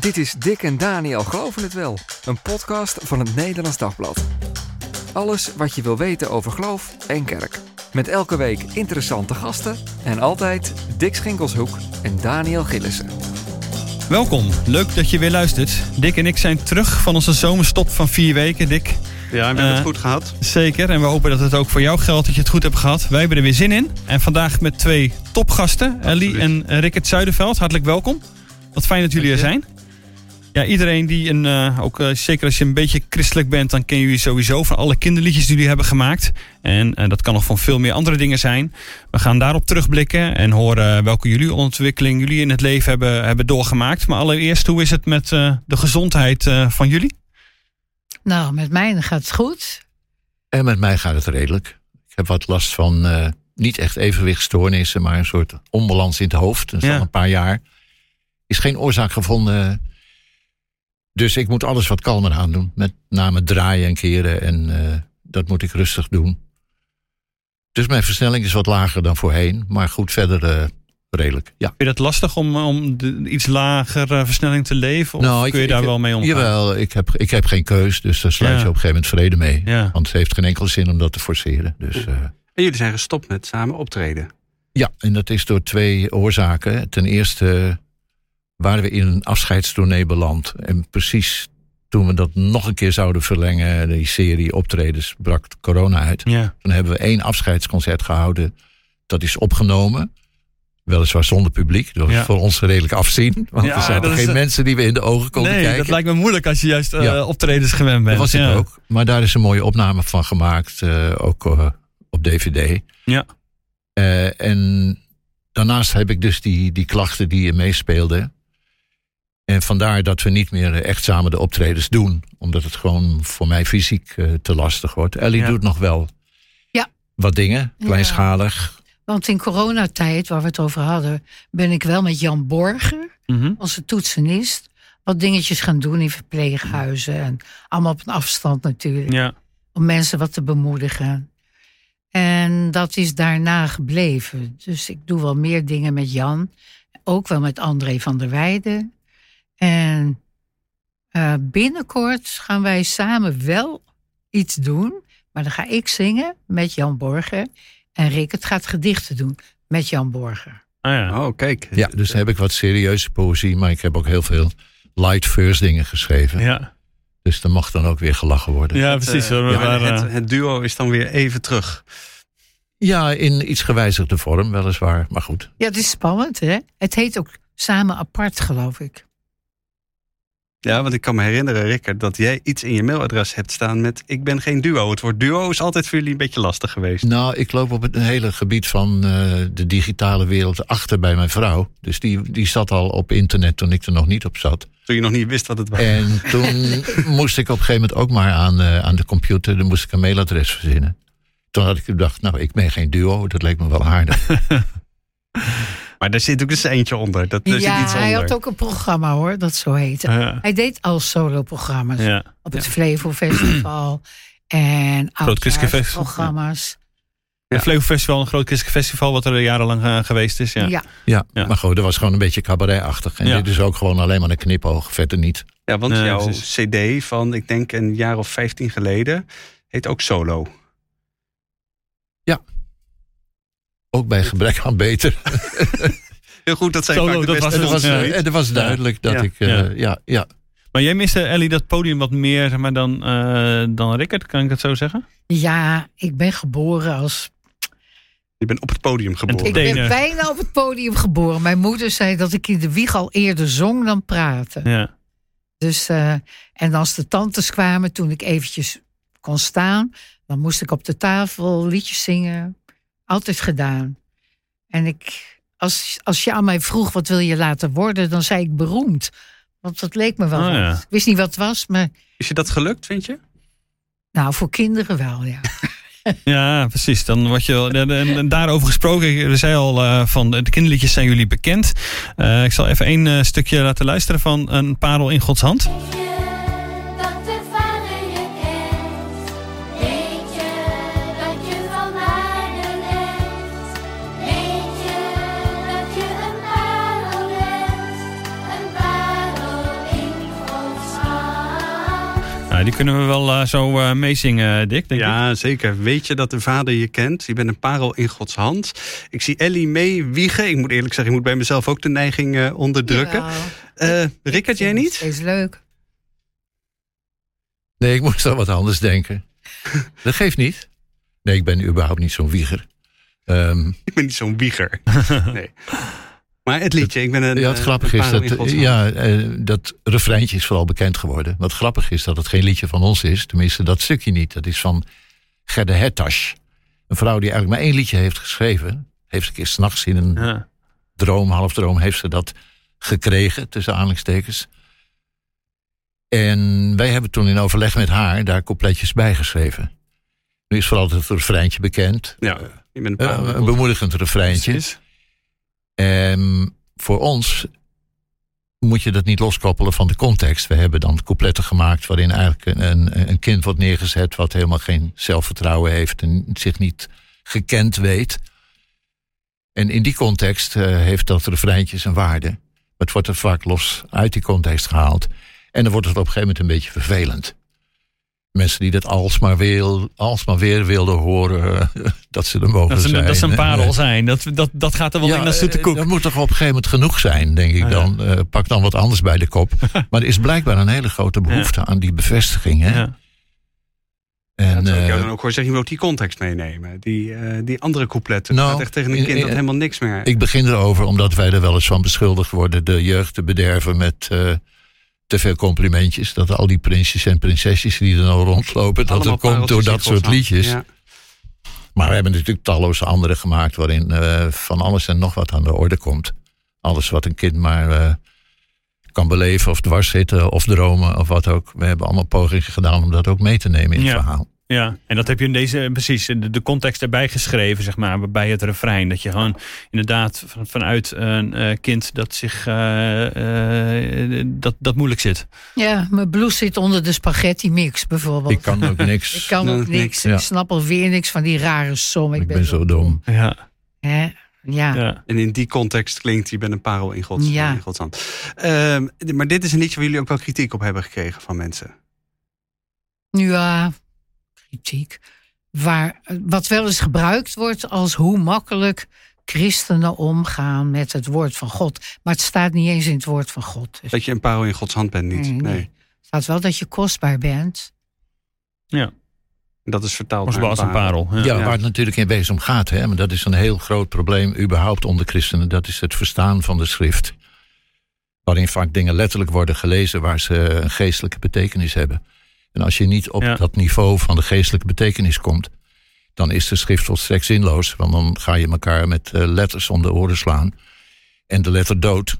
Dit is Dick en Daniel Geloven het Wel, een podcast van het Nederlands Dagblad. Alles wat je wil weten over geloof en kerk. Met elke week interessante gasten en altijd Dick Schinkelshoek en Daniel Gillissen. Welkom, leuk dat je weer luistert. Dick en ik zijn terug van onze zomerstop van vier weken. Dick, Ja, en we hebben Eh, het goed gehad. zeker. En we hopen dat het ook voor jou geldt dat je het goed hebt gehad. Wij hebben er weer zin in. En vandaag met twee topgasten, Ellie en eh, Rickert Zuiderveld. Hartelijk welkom. Wat fijn dat jullie er zijn. Ja, iedereen die een, eh, ook eh, zeker als je een beetje christelijk bent, dan ken jullie sowieso van alle kinderliedjes die jullie hebben gemaakt. En eh, dat kan nog van veel meer andere dingen zijn. We gaan daarop terugblikken en horen welke jullie ontwikkeling jullie in het leven hebben, hebben doorgemaakt. Maar allereerst, hoe is het met eh, de gezondheid eh, van jullie? Nou, met mij gaat het goed. En met mij gaat het redelijk. Ik heb wat last van eh, niet echt evenwichtstoornissen, maar een soort onbalans in het hoofd. Dat is Ja. al een paar jaar. Is geen oorzaak gevonden. Dus ik moet alles wat kalmer aandoen. Met name draaien en keren. En eh, dat moet ik rustig doen. Dus mijn versnelling is wat lager dan voorheen. Maar goed, verder eh, redelijk. Ja. Vind je dat lastig om, om de, iets lager eh, versnelling te leven? Of Nou, ik- kun je ik- daar wel mee omgaan? Jawel, ik heb, ik heb geen keus. Dus daar sluit Ja. je op een gegeven moment vrede mee. Ja. Want het heeft geen enkele zin om dat te forceren. Dus... eh, En jullie zijn gestopt met samen optreden. Ja, en dat is door twee oorzaken. Ten eerste waren we in een afscheidstournee beland. En precies toen we dat nog een keer zouden verlengen, die serie optredens, brak corona uit. Ja. Toen hebben we één afscheidsconcert gehouden. Dat is opgenomen. Weliswaar zonder publiek. Dat was Ja. voor ons redelijk afzien. Want Ja, er zaten is- geen mensen die we in de ogen konden Nee, kijken. dat lijkt me moeilijk als je juist eh, Ja. optredens gewend bent. Dat was ik ook. Maar daar is een mooie opname van gemaakt. eh, ook eh, op DVD. Ja. Eh, en daarnaast heb ik dus die, die klachten die er meespeelden. En vandaar dat we niet meer echt samen de optredens doen. Omdat het gewoon voor mij fysiek eh, te lastig wordt. Ellie Ja. doet nog wel Ja. wat dingen, kleinschalig. Want in coronatijd, waar we het over hadden, ben ik wel met Jan Borger, Mhm. onze toetsenist, wat dingetjes gaan doen in verpleeghuizen. En allemaal op een afstand natuurlijk. ja. Om mensen wat te bemoedigen. En dat is daarna gebleven. Dus ik doe wel meer dingen met Jan. Ook wel met André van der Weijden. En eh, binnenkort gaan wij samen wel iets doen. Maar dan ga ik zingen met Jan Borger. En Rick gaat gedichten doen met Jan Borger. Ah, ja. Oh, kijk. Ja, dus dan heb ik wat serieuze poëzie. Maar ik heb ook heel veel light verse dingen geschreven. Ja. Dus er mag dan ook weer gelachen worden. ja, Het, precies. eh, hoor. We ja, waren, het, eh, het duo is dan weer even terug. Ja, in iets gewijzigde vorm, weliswaar. Maar goed. Ja, het is spannend, hè? Het heet ook Samen Apart, geloof ik. Ja, want ik kan me herinneren, Rickert, dat jij iets in je mailadres hebt staan met ik ben geen duo. Het woord duo is altijd voor jullie een beetje lastig geweest. Nou, ik loop op het hele gebied van eh, de digitale wereld achter bij mijn vrouw. Dus die, die zat al op internet toen ik er nog niet op zat. Toen je nog niet wist wat het was. En toen moest ik op een gegeven moment ook maar aan, eh, aan de computer. Dan moest ik een mailadres verzinnen. Toen had ik gedacht, nou, ik ben geen duo. Dat leek me wel aardig. Maar daar zit ook eens eentje onder. Dat, daar zit ja, iets hij onder. had ook een programma, hoor, dat zo heette. ja. Hij deed al solo-programma's. Ja. op het Flevo Festival en programma's. Ja. Flevo Festival, een groot christelijk festival wat er jarenlang eh, geweest is. Ja. Ja. Ja, Ja. maar goed, dat was gewoon een beetje cabaretachtig. En Ja. dit is ook gewoon alleen maar een knipoog, verder niet. Ja, want Nee, jouw precies. cd van, ik denk een jaar of 15 geleden, heet ook Solo. Ook bij gebrek aan beter. Heel goed, dat zijn Solo, vaak de dat beste was En het. het was, het duidelijk dat Ja. ik... eh, Ja. ja. Ja, Maar jij miste, Ellie, dat podium wat meer zeg maar, dan, eh, dan Rickert, kan ik dat zo zeggen? ja, ik ben geboren als... Je bent op het podium geboren. Ik ben bijna op het podium geboren. Mijn moeder zei dat ik in de wieg al eerder zong dan praten. Ja. Dus, eh, en als de tantes kwamen, toen ik eventjes kon staan... dan moest ik op de tafel liedjes zingen. Altijd gedaan. En ik, als, als je aan mij vroeg, wat wil je laten worden... dan zei ik beroemd. Want dat leek me wel Oh, wat. ja. Ik wist niet wat het was, maar... Is je dat gelukt, vind je? Nou, voor kinderen wel, ja. Ja, precies. Dan word je, en, en- en daarover gesproken, je zei al eh, van de kinderliedjes zijn jullie bekend. Eh, ik zal even één eh, stukje laten luisteren van een parel in Gods hand. Nou, die kunnen we wel eh, zo eh, meezingen, Dick, denk ik. Ja, zeker. Weet je dat de vader je kent? Je bent een parel in Gods hand. Ik zie Ellie mee wiegen. Ik moet eerlijk zeggen, ik moet bij mezelf ook de neiging eh, onderdrukken. Ja, Eh Rickert, jij niet? Steeds leuk. Nee, ik moest aan wat anders denken. dat geeft niet. Nee, ik ben überhaupt niet zo'n wieger. Ehm, Ik ben niet zo'n wieger. nee. Maar het liedje, ik ben een ja, het eh, grappige is dat, ja, eh, dat refreintje is vooral bekend geworden. Wat grappig is dat het geen liedje van ons is. Tenminste, dat stukje niet. Dat is van Gerda Hertasch. Een vrouw die eigenlijk maar één liedje heeft geschreven. Heeft een keer s'nachts in een Ja. droom, halfdroom, heeft ze dat gekregen, tussen aanhalingstekens. En wij hebben toen in overleg met haar daar coupletjes bij geschreven. Nu is vooral het refreintje bekend. Ja, ik ben een Eh, een bemoedigend refreintje. Precies. En voor ons moet je dat niet loskoppelen van de context. We hebben dan coupletten gemaakt waarin eigenlijk een, een, kind wordt neergezet wat helemaal geen zelfvertrouwen heeft en zich niet gekend weet. En in die context eh, heeft dat refreintje zijn waarde. Het wordt er vaak los uit die context gehaald. En dan wordt het op een gegeven moment een beetje vervelend. Mensen die dat alsmaar weer, alsmaar weer wilden horen, dat ze er mogen Dat, ze, zijn. dat ze een parel zijn. Dat, dat, dat gaat er wel in zoete eh. Dat moet toch op een gegeven moment genoeg zijn, denk ik Ah, ja. dan. Eh, pak dan wat anders bij de kop. maar er is blijkbaar een hele grote behoefte aan die bevestiging. Hè? Ja. En, Ja, terwijl ik eh, jou dan ook hoor zeggen, je moet ook die context meenemen. Die, eh, die andere coupletten. Nou, gaat echt tegen een in- kind in- dat helemaal niks meer... ik begin erover omdat wij er wel eens van beschuldigd worden de jeugd te bederven met eh, te veel complimentjes. Dat al die prinsjes en prinsesjes die er nou rondlopen, dat Allemaal dat komt door dat soort liedjes. Ja. Maar we hebben natuurlijk talloze andere gemaakt waarin eh, van alles en nog wat aan de orde komt. Alles wat een kind maar eh, kan beleven of dwars zitten of dromen of wat ook. We hebben allemaal pogingen gedaan om dat ook mee te nemen in het verhaal. Ja, en dat heb je in deze, precies, de, de context erbij geschreven, zeg maar, bij het refrein. Dat je gewoon inderdaad van, vanuit een eh, kind dat zich, eh, eh, dat, dat moeilijk zit. Ja, mijn blouse zit onder de spaghetti mix bijvoorbeeld. Ik kan ook niks. Ik kan ook niks, ja. Ik snap alweer niks van die rare som. Ik, ik ben zo dom. Ja, Hè? Ja. ja. En in die context klinkt je bent een parel in Gods, Ja. in Gods hand. Ehm, maar dit is een liedje waar jullie ook wel kritiek op hebben gekregen van mensen. Ja, kritiek. Waar, wat wel eens gebruikt wordt als hoe makkelijk christenen omgaan met het woord van God. Maar het staat niet eens in het woord van God. Dus Dat je een parel in Gods hand bent niet. Nee, Nee. nee. het staat wel dat je kostbaar bent. ja. Dat is vertaald Als naar als een parel. Ja. Ja, waar het natuurlijk in wezen om gaat. Hè? Maar dat is een heel groot probleem überhaupt onder christenen. Dat is het verstaan van de schrift. Waarin vaak dingen letterlijk worden gelezen waar ze een geestelijke betekenis hebben. En als je niet op Ja. dat niveau van de geestelijke betekenis komt, dan is de schrift volstrekt zinloos. Want dan ga je elkaar met eh, letters om de oren slaan. En de letter dood.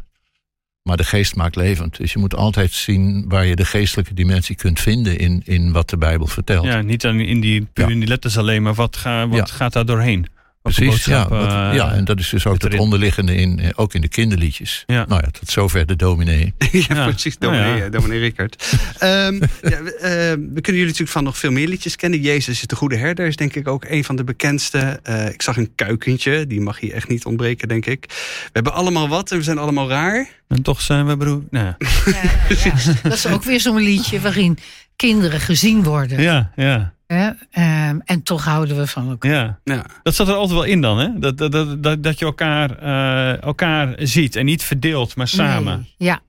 Maar de geest maakt levend. Dus je moet altijd zien waar je de geestelijke dimensie kunt vinden in, in wat de Bijbel vertelt. Ja, niet in die, puur in die letters alleen, maar wat, ga, wat Ja. gaat daar doorheen? Precies, ja, eh, ja, en dat is dus ook het onderliggende in, eh, ook in de kinderliedjes. Ja. Nou ja, tot zover de dominee. ja, Ja. precies. Nou Dominee, ja. eh, dominee Rickert. Ehm, ja, we, eh, we kunnen jullie natuurlijk van nog veel meer liedjes kennen. Jezus is de goede herder is denk ik ook een van de bekendste. Eh, ik zag een kuikentje, die mag hier echt niet ontbreken, denk ik. We hebben allemaal wat en we zijn allemaal raar. En toch zijn we broer. Nou, Ja, ja. Dat is ook weer zo'n liedje waarin kinderen gezien worden. ja, ja, Hè? Ehm, en toch houden we van elkaar. ja. Ja. Dat zat er altijd wel in dan, hè? Dat, dat, dat, dat, dat je elkaar, eh, elkaar ziet en niet verdeelt, maar samen. Nee. Ja,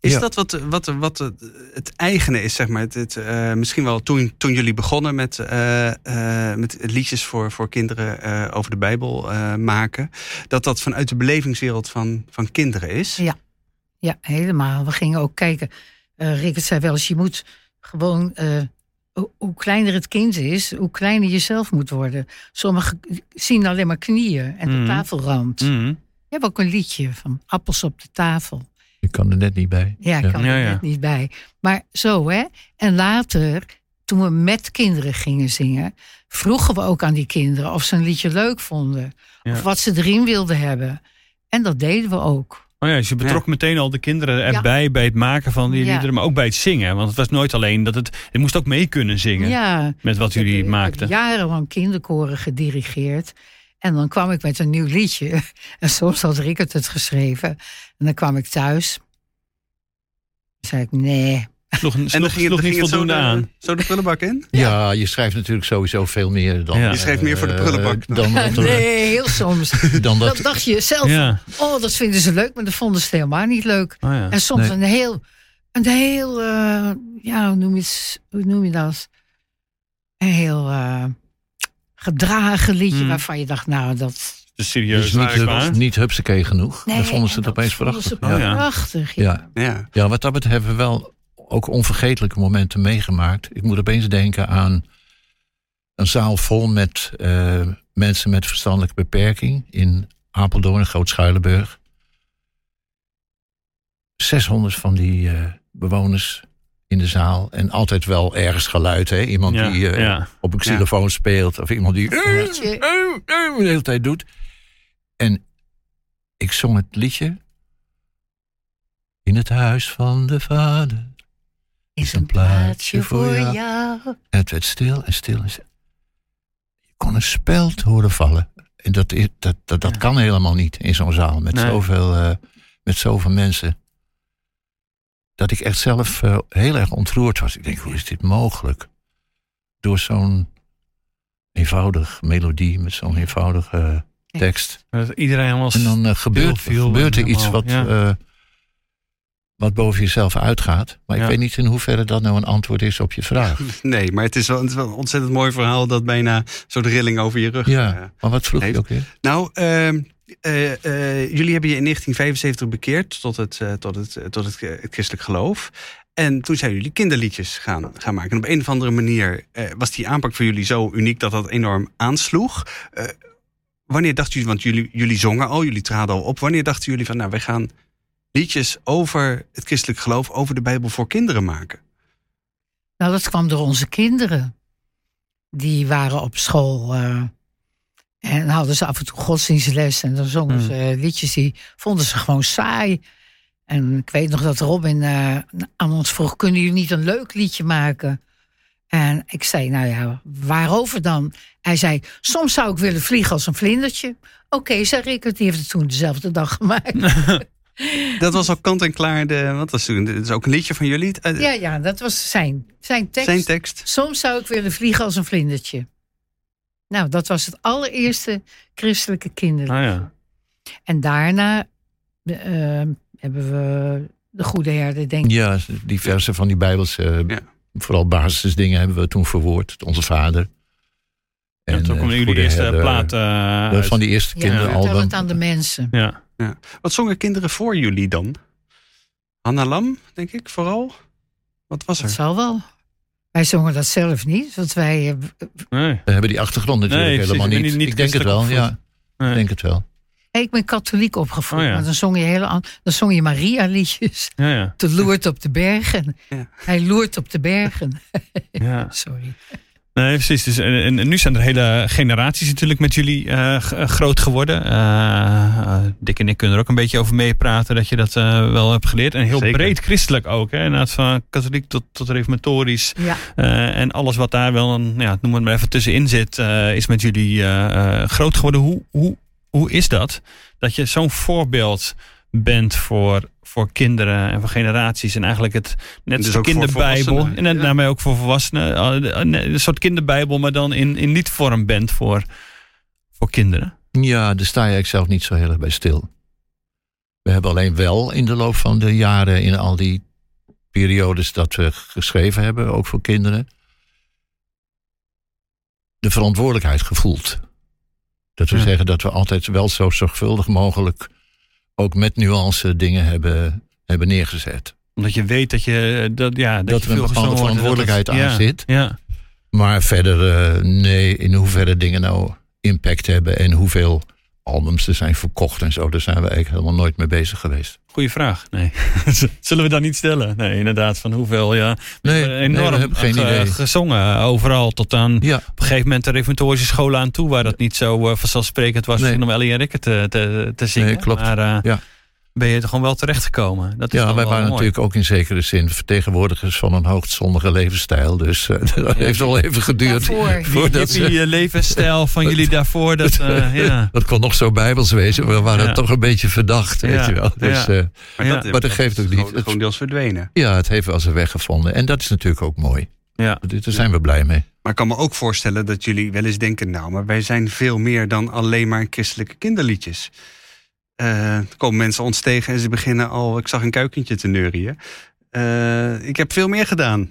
Is Ja. dat wat, wat, wat het, eigene is, zeg maar? Het, het, eh, misschien wel toen, toen jullie begonnen met, eh, eh, met liedjes voor, voor kinderen eh, over de Bijbel eh, maken. Dat dat vanuit de belevingswereld van, van kinderen is. Ja. ja, helemaal. We gingen ook kijken. Eh Rickert zei wel eens, je moet gewoon... hoe, hoe kleiner het kind is, hoe kleiner je zelf moet worden. Sommigen zien alleen maar knieën en de Mhm. tafelrand. Je hebt ook een liedje van appels op de tafel. Ik kan er net niet bij. Ja, ik Ja. kan Ja, er ja. net niet bij. Maar zo, hè. En later, toen we met kinderen gingen zingen... vroegen we ook aan die kinderen of ze een liedje leuk vonden. Ja. Of wat ze erin wilden hebben. En dat deden we ook. Oh ja, dus je betrok meteen al de kinderen erbij bij het maken van die liederen, maar ook bij het zingen. Want het was nooit alleen dat het, het moest ook mee kunnen zingen Ja, met wat ik heb- jullie ik heb maakten. jarenlang kinderkoren gedirigeerd. En dan kwam ik met een nieuw liedje. En soms had Rickert het geschreven. En dan kwam ik thuis. Dan zei ik, nee. Sloeg, En dan ging het, sloeg dan niet ging het zo, voldoende aan. de, zo de prullenbak in? Ja. je schrijft natuurlijk sowieso veel meer dan... Ja. Je schrijft meer voor de eh, prullenbak. Dan, dat, Nee, heel soms. dan Dat dat... dacht je zelf. Ja. Oh, dat vinden ze leuk, maar dat vonden ze helemaal niet leuk. Oh, ja. En soms Nee. een heel, een heel, eh, ja, hoe noem je, hoe noem je dat? Een heel eh, gedragen liedje Hmm. waarvan je dacht, nou, dat. Dus serieus. is niet, hups- niet hupsakee genoeg. dan vonden ze het opeens prachtig. Ja. Ja. prachtig. Ja. Ja. Ja. ja, wat dat betreft hebben we wel ook onvergetelijke momenten meegemaakt. Ik moet opeens denken aan een zaal vol met eh, mensen met verstandelijke beperking in Apeldoorn, Groot-Schuilenburg. 600 van die eh, bewoners in de zaal. En altijd wel ergens geluid. Hè? Iemand Ja, die eh, ja. op een xylofoon speelt. Of iemand die Liedje. de hele tijd doet. En ik zong het liedje. In het huis van de vader. Is een plaatsje voor jou. En het werd stil en stil en stil. Je kon een speld horen vallen. En dat, is, dat, dat, dat Ja. kan helemaal niet in zo'n zaal met, Nee. zoveel, eh, met zoveel mensen. Dat ik echt zelf eh, heel erg ontroerd was. Ik denk, hoe is dit mogelijk? Door zo'n eenvoudig melodie, met zo'n eenvoudige tekst. Dat Iedereen helemaal... En dan eh, gebeurt, gebeurt er iets wat, ja. Eh, wat boven jezelf uitgaat. Maar Ja. ik weet niet in hoeverre dat nou een antwoord is op je vraag. Nee, maar het is, wel, het is wel een ontzettend mooi verhaal dat bijna zo'n rilling over je rug. eh, Ja, maar wat vroeg je heeft- ook weer? Nou, ehm, eh, eh, jullie hebben je in 1975 bekeerd tot het, eh, tot het, eh, tot het, eh, het christelijk geloof. En toen zijn jullie kinderliedjes gaan, gaan maken. En op een of andere manier eh, was die aanpak voor jullie zo uniek dat dat enorm aansloeg. Eh, wanneer dachten jullie, want jullie, jullie zongen al, jullie traden al op. Wanneer dachten jullie van, nou, wij gaan liedjes over het christelijk geloof, over de Bijbel voor kinderen maken? Nou, dat kwam door onze kinderen. Die waren op school. eh, en hadden ze af en toe godsdienstles. En dan zongen Hmm. ze liedjes die vonden ze gewoon saai. En ik weet nog dat Robin eh, aan ons vroeg: kunnen jullie niet een leuk liedje maken? En ik zei: Nou ja, waarover dan? Hij zei: Soms zou ik willen vliegen als een vlindertje. Oké, zei Rickert, die heeft het toen dezelfde dag gemaakt. Dat was al kant en klaar. De, wat was toen? Het is ook een liedje van jullie. eh, ja, ja, dat was zijn, zijn tekst. Zijn tekst. Soms zou ik willen vliegen als een vlindertje. Nou, dat was het allereerste christelijke kinderen. Ah ja. En daarna eh, hebben we de goede herde, denk ik. Ja, diverse van die bijbelse, Ja. vooral basisdingen hebben we toen verwoord. Onze vader. En toen eh, kwam jullie eerste Herder. plaat eh, Dat uit. van die eerste Ja, vertel kinderalbum. het aan de mensen. Ja. Wat zongen kinderen voor jullie dan? Hanna Lam, denk ik, vooral. Wat was Dat er? zal wel. Wij zongen dat zelf niet, want wij... eh, Nee. We hebben die achtergrond natuurlijk Nee, helemaal niet. niet- niet ik denk het wel, ja. Nee. Ik denk het wel. ik ben katholiek opgevoed, Oh ja. maar dan zong je hele an- dan zong je Maria-liedjes. Ja, ja. De loert op de bergen. Ja. Hij loert op de bergen. ja. Sorry. Nee, precies. Dus, en, en- nu zijn er hele generaties natuurlijk met jullie eh, g- eh, groot geworden. Eh, eh, Dick en ik kunnen er ook een beetje over meepraten dat je dat eh, wel hebt geleerd. En heel Zeker. breed christelijk ook. Hè? Inderdaad, van katholiek tot, tot reformatorisch. Ja. Eh, en alles wat daar wel, een, ja, noem het maar even, tussenin zit, eh, is met jullie eh, eh, groot geworden. Hoe, hoe, hoe is dat? Dat je zo'n voorbeeld bent voor, voor kinderen en voor generaties. En eigenlijk het net Dus als kinderbijbel. En net ja. daarmee ook voor volwassenen. eh, Een, een soort kinderbijbel, maar dan in, in liedvorm bent voor, voor kinderen. Ja, daar sta je eigenlijk zelf niet zo heel erg bij stil. We hebben alleen wel in de loop van de jaren, in al die periodes dat we geschreven hebben, ook voor kinderen, de verantwoordelijkheid gevoeld. Dat we Ja. zeggen dat we altijd wel zo zorgvuldig mogelijk, ook met nuance, dingen hebben, hebben neergezet. Omdat je weet dat je, dat, ja, dat, Dat je er een bepaalde dat het- verantwoordelijkheid aan ja, zit. Ja, Maar verder, eh, nee, in hoeverre dingen nou impact hebben en hoeveel albums er zijn verkocht en zo, daar zijn we eigenlijk helemaal nooit mee bezig geweest. goede vraag. Nee. Zullen we dat niet stellen? Nee, inderdaad. Van hoeveel, ja. We Nee, enorm geen ge- idee. gezongen. Overal tot aan Ja, op een gegeven moment de reformatorische scholen aan toe. Waar dat niet zo eh, vanzelfsprekend was Nee. om Ellie en Rikke te, te, te zingen. Nee, klopt. Maar, eh, Ja. Ben je er gewoon wel terechtgekomen. Dat is Ja, wij waren mooi. natuurlijk ook in zekere zin vertegenwoordigers van een hoogzondige levensstijl. Dus eh, dat heeft wel even geduurd. Daarvoor. Die voordat hippie, eh, levensstijl van jullie daarvoor, dat, eh, ja. Dat kon nog zo bijbels wezen. We waren Ja. toch een beetje verdacht, weet je wel. Dus ja. eh, Maar, dat, Maar dat geeft ook niet. Gewoon, gewoon deels verdwenen. ja, het heeft wel zijn weg gevonden. En dat is natuurlijk ook mooi. ja. Daar zijn we blij mee. Maar ik kan me ook voorstellen dat jullie wel eens denken... nou, maar wij zijn veel meer dan alleen maar christelijke kinderliedjes. Eh, er komen mensen ons tegen en ze beginnen al... ik zag een kuikentje te neurien. Eh, ik heb veel meer gedaan.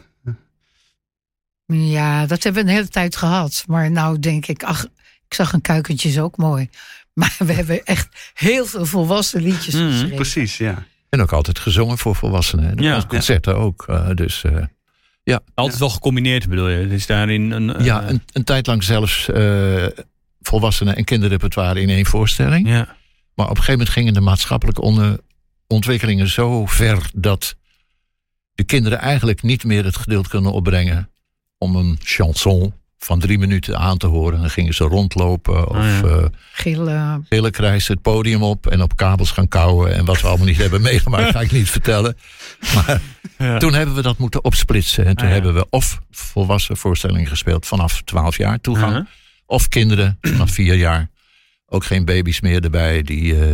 Ja, dat hebben we een hele tijd gehad. Maar nou denk ik, ach, ik zag een kuikentje is ook mooi. Maar we hebben echt heel veel volwassen liedjes Mhm, geschreven. Precies, ja. En ook altijd gezongen voor volwassenen. En Ja. ja. concerten ook. eh, dus eh, Altijd wel gecombineerd bedoel je. Het is daarin een... ja, een, een tijd lang zelfs eh, volwassenen en kinderrepertoire in één voorstelling. ja. Maar op een gegeven moment gingen de maatschappelijke ontwikkelingen zo ver dat de kinderen eigenlijk niet meer het geduld kunnen opbrengen om een chanson van drie minuten aan te horen. Dan gingen ze rondlopen of ja. eh Gillen. gillen krijsen het podium op en op kabels gaan kauwen. En wat we allemaal niet hebben meegemaakt, ga ik niet vertellen. Maar Ja. toen hebben we dat moeten opsplitsen. En toen Ah, ja. hebben we of volwassen voorstellingen gespeeld vanaf 12 jaar toegang. Uh-huh. Of kinderen vanaf 4 jaar. Ook geen baby's meer erbij. Die, eh,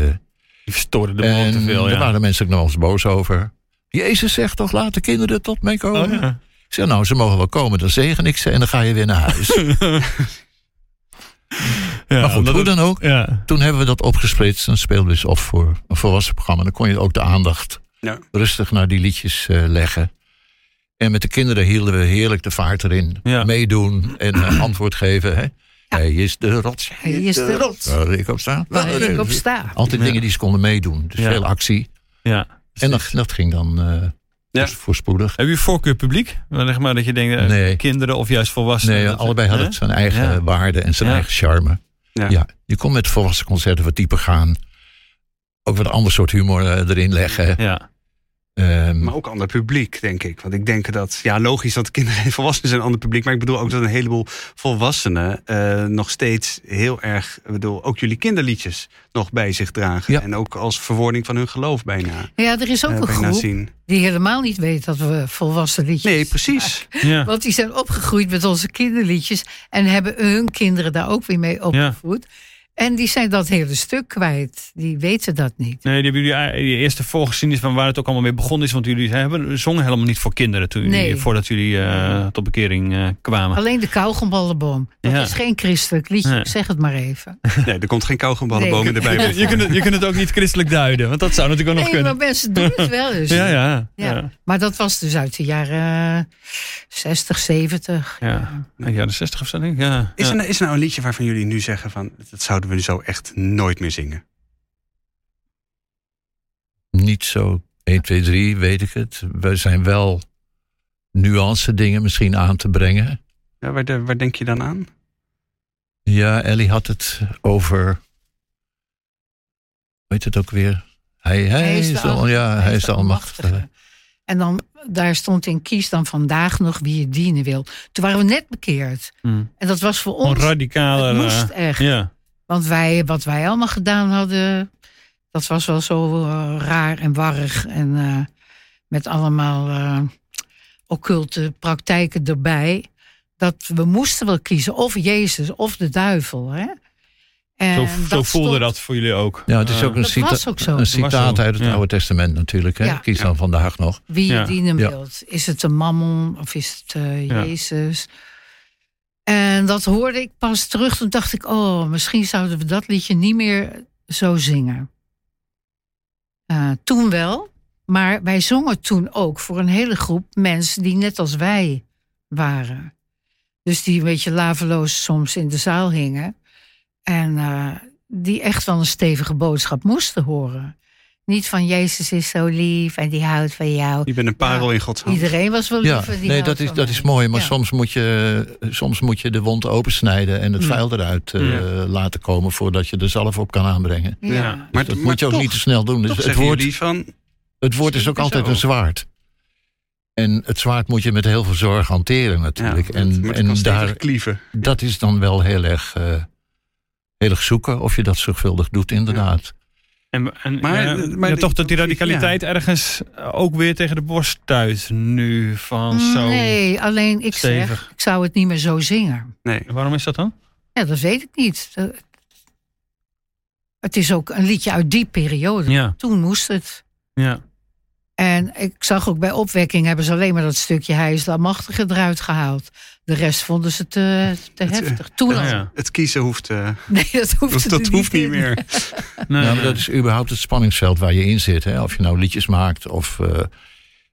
Die verstoorde de boel en te veel, daar ja. waren mensen ook nog wel eens boos over. Jezus zegt toch, laat de kinderen tot mij komen. Oh, ja. Ik zeg, nou, ze mogen wel komen, dan zegen ik ze en dan ga je weer naar huis. Ja, maar goed, hoe dan ook. Ja. Toen hebben we dat opgesplitst. Dan speelden we dus of voor een volwassen programma. Dan kon je ook de aandacht Ja. rustig naar die liedjes eh, leggen. En met de kinderen hielden we heerlijk de vaart erin. Ja. Meedoen en eh, antwoord geven. Hè? Hij is de rots. Hij is de rots. Waar ik op sta. Waar ik op sta. Altijd Ja. dingen die ze konden meedoen. Dus Ja. veel actie. ja. En dat, dat ging dan eh Ja. dus voorspoedig. Heb je voorkeur publiek? Zeg maar dat je denkt, eh, Nee. kinderen of juist volwassenen? Nee, Dat- allebei hadden het zijn eigen Ja. waarde en zijn Ja. eigen charme. Ja. Ja. je kon met volwassen concerten wat dieper gaan. Ook wat ander soort humor eh, erin leggen. Ja. Ehm, Maar ook ander publiek, denk ik. Want ik denk dat, ja, logisch dat de kinderen en volwassenen zijn een ander publiek. Maar ik bedoel ook dat een heleboel volwassenen eh, nog steeds heel erg, ik bedoel, ook jullie kinderliedjes nog bij zich dragen. Ja. En ook als verwoording van hun geloof bijna, Ja, er is ook eh, een groep zien. die helemaal niet weet dat we volwassen liedjes Nee, precies. Ja. Want die zijn opgegroeid met onze kinderliedjes. En hebben hun kinderen daar ook weer mee opgevoed. En die zijn dat hele stuk kwijt. Die weten dat niet. Nee, die hebben jullie eh, die eerste volgeschiedenis van waar het ook allemaal mee begonnen is. Want jullie hebben, zongen helemaal niet voor kinderen toen Nee. voordat jullie eh, tot bekering eh, kwamen. Alleen de kauwgomballenboom. Dat Ja. is geen christelijk liedje. Nee. Zeg het maar even. Nee, er komt geen kauwgomballenboom in de Nee. Bijbel. je, kunt het, je kunt het ook niet christelijk duiden, want dat zou natuurlijk ook nog Nee, maar kunnen. mensen doen het wel eens. Ja, ja. Ja. ja. Maar dat was dus uit de jaren 60, 70. Ja, ja. jaren 60 of zo, denk ik. Ja. Is er, is er nou een liedje waarvan jullie nu zeggen van, dat zouden we nu zo echt nooit meer zingen? niet zo 1, 2, 3, weet ik het. We zijn wel nuance dingen misschien aan te brengen. Ja, waar, de- waar denk je dan aan? Ja, Ellie had het over. Weet het ook weer? Hij, hij, is, de, al, ja, hij is de Almachtige. En dan, daar stond in kies dan vandaag nog wie je dienen wil. Toen waren we net bekeerd. Hm. En dat was voor ons, radicaler. het moest eh, echt. ja. Want wij, wat wij allemaal gedaan hadden, dat was wel zo eh, raar en warrig. En eh, met allemaal eh, occulte praktijken erbij. Dat we moesten wel kiezen, of Jezus of de duivel. Hè? En Zo, zo dat voelde stond- dat voor jullie ook. Ja, het is ook een, Dat cita- was ook zo. een citaat uit het ja. Oude Testament natuurlijk. Hè? Ja. Kies dan vandaag nog. Wie je Ja. dienen wilt. Is het een mammon of is het Ja. Jezus? En dat hoorde ik pas terug. Toen dacht ik, oh, misschien zouden we dat liedje niet meer zo zingen. Eh, toen wel, maar wij zongen toen ook voor een hele groep mensen die net als wij waren. Dus die een beetje laveloos soms in de zaal hingen. En eh, die echt wel een stevige boodschap moesten horen. Niet van Jezus is zo lief en die houdt van jou. Je bent een parel Ja. in Gods hand. Iedereen was wel lief. Ja, en die nee, dat is, dat is mooi. Maar Ja. soms, moet je, soms moet je de wond opensnijden en het Mm. vuil eruit eh, Ja. laten komen voordat je er zelf op kan aanbrengen. Ja. Ja. Maar, Dat maar moet je ook toch, niet te snel doen. Dus het woord, van, het woord is ook Zo. altijd een zwaard. En het zwaard moet je met heel veel zorg hanteren natuurlijk. en en daar, klieven. dat is dan wel heel erg, eh, heel erg zoeken of je dat zorgvuldig doet, inderdaad. En, en Maar- ja, maar ja, die- toch dat die radicaliteit ergens ook weer tegen de borst stuit nu van zo. Nee, alleen ik stevig. zeg, ik zou het niet meer zo zingen. Nee. Waarom is dat dan? Ja, dat weet ik niet. Dat- Het is ook een liedje uit die periode. Ja, Toen moest het. ja. En ik zag ook bij opwekking hebben ze alleen maar dat stukje Hij is de Almachtige eruit gehaald. De rest vonden ze te, te Het, eh, heftig. Toen ja, al. ja. Het kiezen hoeft, eh, Nee, dat hoeft, hoeft, dat hoeft niet meer. Nee, Ja, maar dat is überhaupt het spanningsveld waar je in zit. Hè? Of je nou liedjes maakt of eh,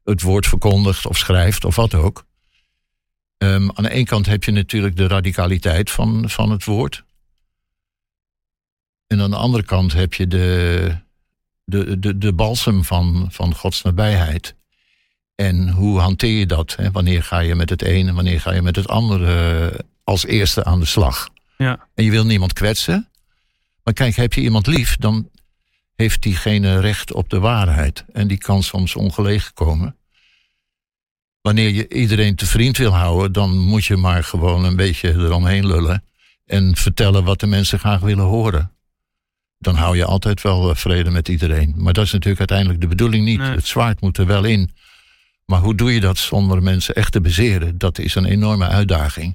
het woord verkondigt of schrijft of wat ook. Ehm, aan de ene kant heb je natuurlijk de radicaliteit van, van het woord. En aan de andere kant heb je de, de, de, de balsem van, van Gods nabijheid. En hoe hanteer je dat? Hè? Wanneer ga je met het ene, wanneer ga je met het andere als eerste aan de slag? Ja. En je wil niemand kwetsen. Maar kijk, heb je iemand lief, dan heeft diegene recht op de waarheid. En die kan soms ongelegen komen. Wanneer je iedereen te vriend wil houden, dan moet je maar gewoon een beetje eromheen lullen. En vertellen wat de mensen graag willen horen. Dan hou je altijd wel eh, vrede met iedereen. Maar dat is natuurlijk uiteindelijk de bedoeling niet. Nee. Het zwaard moet er wel in. Maar hoe doe je dat zonder mensen echt te bezeren? Dat is een enorme uitdaging.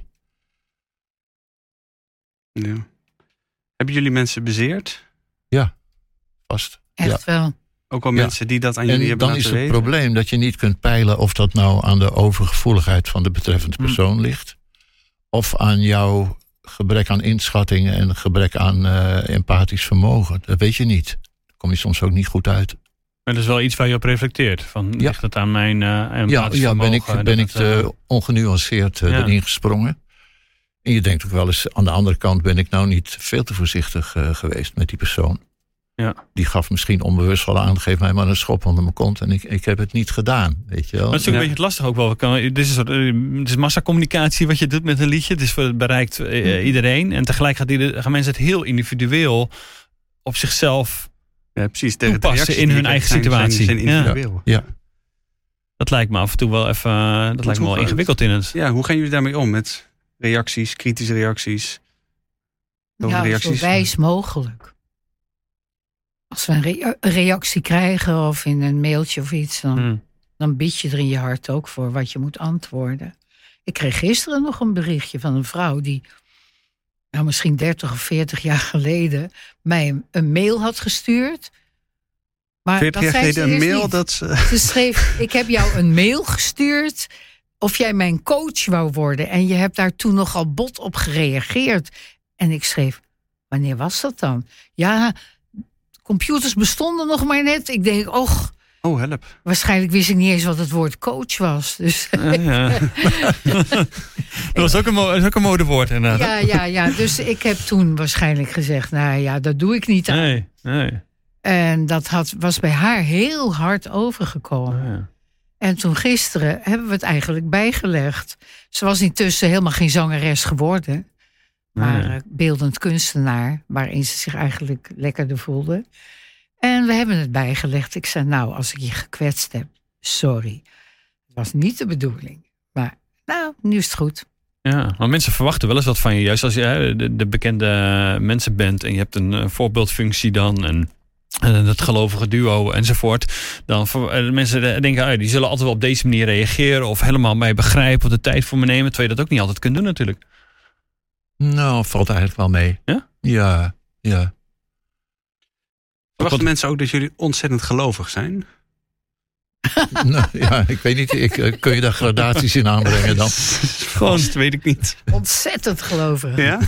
Ja. Hebben jullie mensen bezeerd? Vast. Echt wel. Ook wel Ja. mensen die dat aan jullie En hebben dan is het weten? probleem dat je niet kunt peilen of dat nou aan de overgevoeligheid van de betreffende Hm. persoon ligt. Of aan jouw gebrek aan inschatting en gebrek aan eh, empathisch vermogen. Dat weet je niet. Daar kom je soms ook niet goed uit. Maar dat is wel iets waar je op reflecteert. Van, Ja. Ligt het aan mijn eh Ja, ja ben ik, ben ik eh, te ongenuanceerd eh, Ja. erin gesprongen. En je denkt ook wel eens, aan de andere kant ben ik nou niet veel te voorzichtig eh, geweest met die persoon. Ja. Die gaf misschien onbewust wel aan, geef mij maar een schop onder mijn kont. En ik, ik heb het niet gedaan, weet je wel. Maar het is ook Ja. een beetje lastig ook wel. Dit is, eh, het is massacommunicatie wat je doet met een liedje. Het, is, voor- het bereikt eh, iedereen. En tegelijk gaat ieder- gaan mensen het heel individueel op zichzelf. Ja, precies. De, de toepassen in hun eigen zijn- situatie. Zijn, zijn Ja. individueel. Ja. Dat lijkt me af en toe wel even. eh, Dat lijkt me wel ingewikkeld in het. Ja, hoe gaan jullie daarmee om? Met reacties, kritische reacties? Over Ja, zo reacties? wijs mogelijk. Als we een, rea- een reactie krijgen of in een mailtje of iets, dan, Hm. dan bied je er in je hart ook voor wat je moet antwoorden. Ik kreeg gisteren nog een berichtje van een vrouw die, nou misschien 30 of 40 jaar geleden, mij een, mail had gestuurd. Maar 40 dat jaar geleden een mail niet. dat ze... Ze schreef: Ik heb jou een mail gestuurd. Of jij mijn coach wou worden. En je hebt daar toen nogal bot op gereageerd. En ik schreef: Wanneer was dat dan? Ja, computers bestonden nog maar net. Ik denk: Och, Oh, help. waarschijnlijk wist ik niet eens wat het woord coach was. Dus Ja, ja. dat was ook een, is ook een modewoord inderdaad. ja, ja, ja. Dus ik heb toen waarschijnlijk gezegd: Nou ja, dat doe ik niet aan. Nee, nee. En dat had, was bij haar heel hard overgekomen. Ja. En toen gisteren hebben we het eigenlijk bijgelegd. Ze was intussen helemaal geen zangeres geworden. Maar Nee. eh, beeldend kunstenaar, waarin ze zich eigenlijk lekkerder voelde. En we hebben het bijgelegd. Ik zei, nou, als ik je gekwetst heb, sorry. Het was niet de bedoeling. Maar nou, nu is het goed. Ja, maar mensen verwachten wel eens wat van je. Juist als je hè, de, de bekende mensen bent en je hebt een, eh, voorbeeldfunctie dan. En eh, het gelovige duo enzovoort. Dan eh, mensen denken, ah, die zullen altijd wel op deze manier reageren. Of helemaal mij begrijpen of de tijd voor me nemen. Terwijl je dat ook niet altijd kunt doen natuurlijk. Nou, valt eigenlijk wel mee. Ja? Ja, ja. Verwachten Wat- mensen ook dat jullie ontzettend gelovig zijn? nou, ja, ik weet niet. Ik, eh, kun je daar gradaties in aanbrengen dan? Gewoon, dat weet ik niet. Ontzettend gelovig. Ja?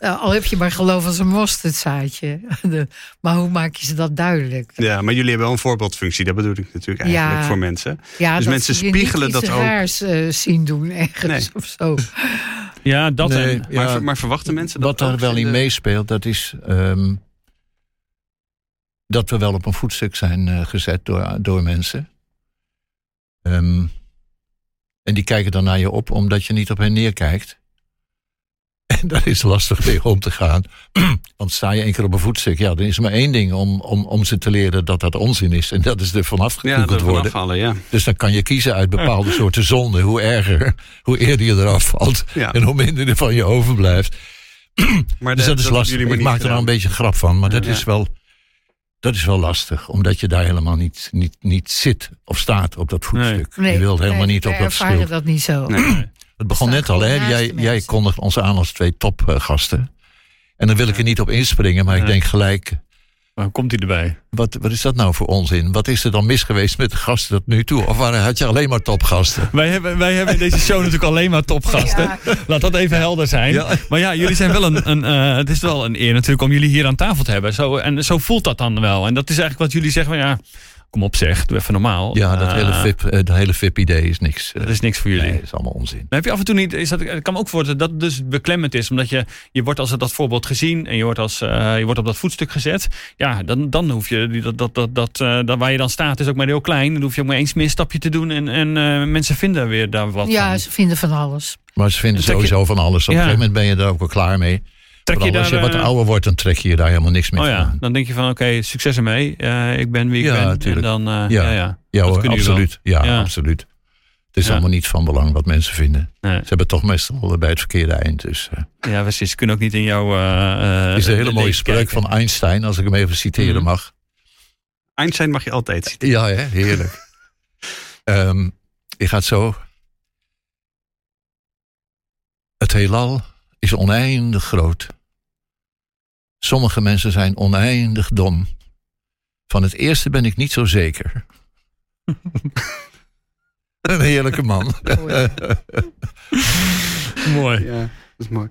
Nou, al heb je maar geloof als een mosterdzaadje. De- maar hoe maak je ze dat duidelijk? Ja, maar jullie hebben wel een voorbeeldfunctie. Dat bedoel ik natuurlijk eigenlijk Ja. voor mensen. Ja, Dus dat mensen spiegelen dat ook. raars eh, zien doen ergens Nee. of zo. Ja, dat Nee, en... ja, maar, maar verwachten mensen dat wat daar ook wel in de- meespeelt, dat is ehm, dat we wel op een voetstuk zijn eh, gezet door, door mensen. Ehm, en die kijken dan naar je op omdat je niet op hen neerkijkt. En daar is lastig mee om te gaan. Want sta je één keer op een voetstuk, ja, dan is er maar één ding om, om, om ze te leren dat dat onzin is. En dat is er vanaf Ja, gekukeld ervan worden. afvallen, ja. Dus dan kan je kiezen uit bepaalde soorten zonde. Hoe erger, hoe eerder je eraf valt. ja. En hoe minder er van je overblijft. Maar Dus dat is lastig. Ik maak er nou een beetje grap van. Maar dat Ja. is wel... Dat is wel lastig, omdat je daar helemaal niet, niet, niet zit of staat op dat voetstuk. je wilt helemaal nee, niet op dat schild. dat niet zo. Nee. Het begon net al, hè? Jij, jij kondigt ons aan als twee topgasten. En dan wil ik er niet op inspringen, maar ik denk gelijk... Maar hoe komt hij erbij? Wat, wat is dat nou voor onzin? Wat is er dan mis geweest met de gasten tot nu toe? Of waren- had je alleen maar topgasten? Wij hebben, wij hebben in deze show natuurlijk alleen maar topgasten. Ja. Laat dat even helder zijn. Ja. Maar ja, jullie zijn wel een. een eh, het is wel een eer natuurlijk om jullie hier aan tafel te hebben. Zo, en zo voelt dat dan wel. En dat is eigenlijk wat jullie zeggen. Van, ja, kom op zeg, doe even normaal. Ja, dat Eh, hele VIP, eh, dat hele VIP-idee is niks. eh, Dat is niks voor jullie. Nee, dat is allemaal onzin. Dan heb je af en toe niet. Is dat, ik kan me ook voorstellen dat het dus beklemmend is. Omdat je, je wordt als dat voorbeeld gezien. En je wordt, als, eh, je wordt op dat voetstuk gezet. Ja, dan, dan hoef je. die- Dat, dat, dat, dat, eh, dat waar je dan staat is ook maar heel klein. Dan hoef je ook maar eens misstapje te doen. En, en eh, mensen vinden weer daar wat Ja, van. ze vinden van alles. Maar ze vinden je- sowieso van alles. Op Ja. een gegeven moment ben je daar ook wel klaar mee. Trek je daar, als je wat eh, ouder wordt, dan trek je je daar helemaal niks meer Oh ja, van. dan denk je van oké, succes ermee. Eh, ik ben wie ik Ja, ben. tuurlijk. En dan, eh, Ja. ja. ja, hoor, absoluut. Ja, Ja. absoluut. Het is Ja. allemaal niet van belang wat mensen vinden. Nee. Ze hebben toch meestal bij het verkeerde eind. Dus, eh, Ja, precies. Ze kunnen ook niet in jouw. eh, het is een hele mooie spreuk kijken. van Einstein, als ik hem even citeren Mhm. mag. Einstein mag je altijd zien. Ja, hè? heerlijk. Ehm die gaat zo. Het heelal is oneindig groot. Sommige mensen zijn oneindig dom. Van het eerste ben ik niet zo zeker. Een heerlijke man. Mooi. Ja, dat is mooi.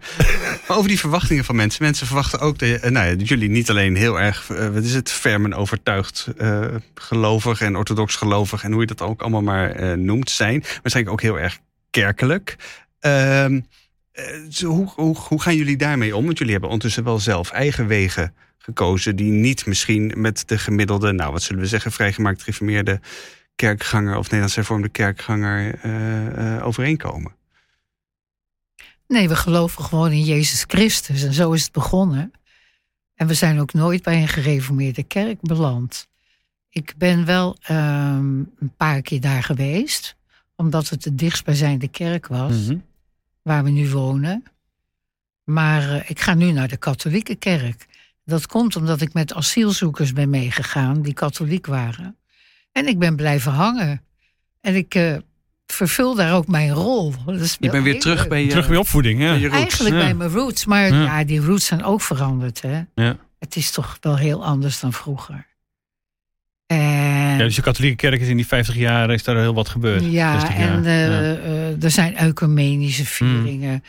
Maar over die verwachtingen van mensen. Mensen verwachten ook dat, je, eh, nou ja, dat jullie niet alleen heel erg, eh, wat is het, ferm en overtuigd eh, gelovig en orthodox gelovig en hoe je dat ook allemaal maar eh, noemt zijn. Waarschijnlijk ook heel erg kerkelijk. Ehm, eh, zo hoe, hoe, hoe gaan jullie daarmee om? Want jullie hebben ondertussen wel zelf eigen wegen gekozen die niet misschien met de gemiddelde, nou wat zullen we zeggen, vrijgemaakt gereformeerde kerkganger of Nederlands hervormde kerkganger eh, eh, overeenkomen. Nee, we geloven gewoon in Jezus Christus. En zo is het begonnen. En we zijn ook nooit bij een gereformeerde kerk beland. Ik ben wel ehm, een paar keer daar geweest. Omdat het de dichtstbijzijnde kerk was. Mhm. Waar we nu wonen. Maar eh, ik ga nu naar de katholieke kerk. Dat komt omdat ik met asielzoekers ben meegegaan. Die katholiek waren. En ik ben blijven hangen. En ik eh, vervul daar ook mijn rol. Dat is Je bent weer terug bij je, Terug bij opvoeding, ja. bij je roots. Eigenlijk Ja. bij mijn roots. Maar Ja. ja. die roots zijn ook veranderd. Hè? Ja. Het is toch wel heel anders dan vroeger. En, Ja, dus de katholieke kerk is in die 50 jaar is daar heel wat gebeurd. ja, 60 jaar. en eh, Ja. eh, er zijn ecumenische vieringen.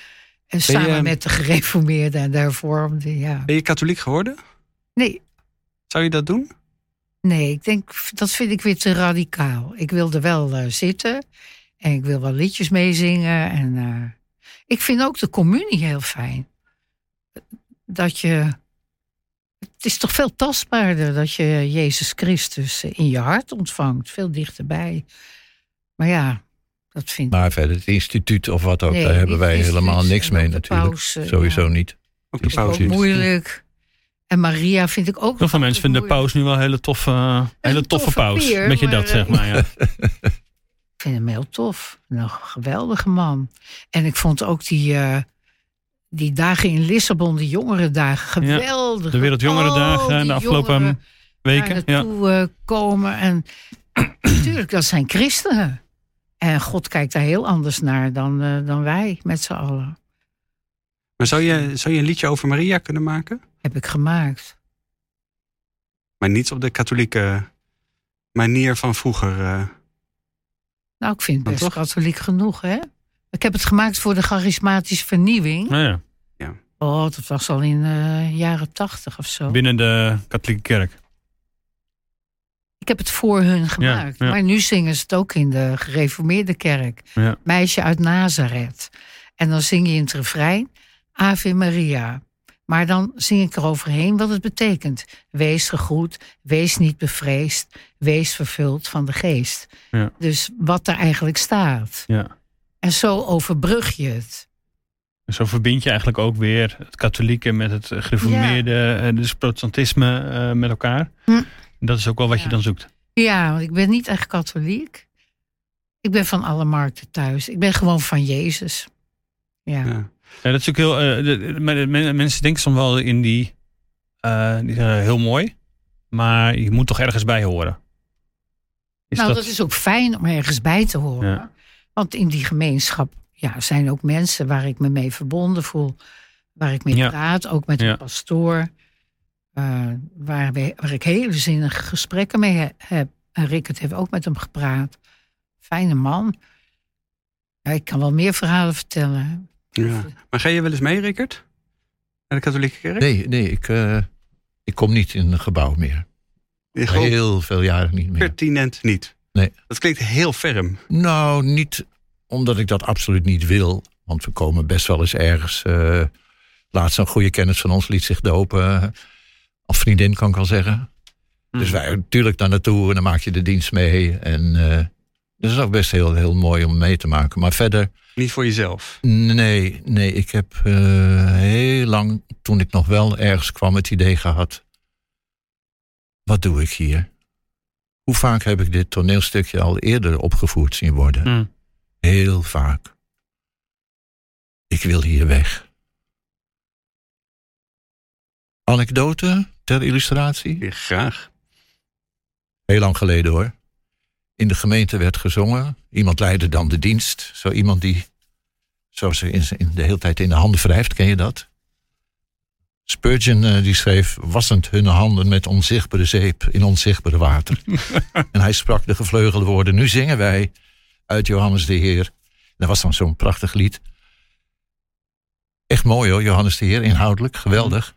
En samen ehm, met de gereformeerden en de hervormden. Ja. Ben je katholiek geworden? Nee, Zou je dat doen? nee, ik denk dat vind ik weer te radicaal. Ik wilde wel eh, zitten en ik wil wel liedjes meezingen. En eh, ik vind ook de communie heel fijn. Dat je. Het is toch veel tastbaarder dat je Jezus Christus in je hart ontvangt. Veel dichterbij. Maar ja, dat vind ik. Maar verder, het instituut of wat ook, Nee, daar hebben wij helemaal niks mee natuurlijk. paus, eh, Sowieso ja. niet. Ook de Is paus. ook niet. moeilijk. En Maria vind ik ook. Heel veel mensen vinden de paus nu wel een hele toffe, hele een toffe toffe paus. peer, Beetje maar, dat, zeg eh, maar. Ja. Ik vind hem heel tof. Een geweldige man. En ik vond ook die, eh, die dagen in Lissabon, die jongerendagen, Ja, geweldig. De Wereldjongerendagen Oh, de afgelopen jongeren weken. daar Ja. naartoe eh, komen. En natuurlijk, dat zijn christenen. En God kijkt daar heel anders naar dan, eh, dan wij met z'n allen. Maar zou je, zou je een liedje over Maria kunnen maken? Heb ik gemaakt. Maar niet op de katholieke manier van vroeger. eh. Nou, ik vind het best toch? katholiek genoeg, hè? Ik heb het gemaakt voor de charismatische vernieuwing. Nou ja, Oh, dat was al in de jaren tachtig of zo. binnen de katholieke kerk. Ik heb het voor hun gemaakt. ja. Maar nu zingen ze het ook in de gereformeerde kerk. Ja. Meisje uit Nazareth. En dan zing je in het refrein Ave Maria. Maar dan zing ik eroverheen wat het betekent. Wees gegroet, wees niet bevreesd, wees vervuld van de geest. Ja. Dus wat daar eigenlijk staat. Ja. En zo overbrug je het. En zo verbind je eigenlijk ook weer het katholieke met het gereformeerde, eh, dus protestantisme eh, met elkaar. Hm. Dat is ook wel wat je dan zoekt. Ja, want ik ben niet echt katholiek. Ik ben van alle markten thuis. Ik ben gewoon van Jezus. Ja. ja. Ja, dat is ook heel. eh, de- de- men- men- mensen denken soms wel in die. eh, die zeggen heel mooi. maar je moet toch ergens bij horen. Is nou, dat... is ook fijn om ergens bij te horen. Ja. Want in die gemeenschap ja, zijn ook mensen waar ik me mee verbonden voel. Waar ik mee Ja. praat, ook met Ja. een pastoor. eh, waar, we, waar ik hele zinnige gesprekken mee he- heb. En Rickert heeft ook met hem gepraat. Fijne man. Ja, ik kan wel meer verhalen vertellen. Ja. Maar ga je wel eens mee, Rickert? Naar de katholieke kerk? Nee, nee ik, eh, ik kom niet in een gebouw meer. Heel veel jaren niet meer. pertinent niet. Nee. Dat klinkt heel ferm. Nou, niet omdat ik dat absoluut niet wil. Want we komen best wel eens ergens. eh laatst een goede kennis van ons liet zich dopen. Als vriendin kan ik al zeggen. Dus Mhm. wij natuurlijk daar naartoe en dan maak je de dienst mee. En eh dat is ook best heel, heel mooi om mee te maken. Maar verder, Niet voor jezelf. nee, nee. Ik heb eh, heel lang, toen ik nog wel ergens kwam, het idee gehad. Wat doe ik hier? Hoe vaak heb ik dit toneelstukje al eerder opgevoerd zien worden? Hm. Heel vaak. Ik wil hier weg. Anekdote ter illustratie? Ja, graag. Heel lang geleden hoor. In de gemeente werd gezongen. Iemand leidde dan de dienst. Zo iemand die zo ze in, in de hele tijd in de handen wrijft. Ken je dat? Spurgeon eh, die schreef... wassend hun handen met onzichtbare zeep in onzichtbare water. en hij sprak de gevleugelde woorden... nu zingen wij uit Johannes de Heer. Dat was dan zo'n prachtig lied. Echt mooi hoor, Johannes de Heer. Inhoudelijk, geweldig.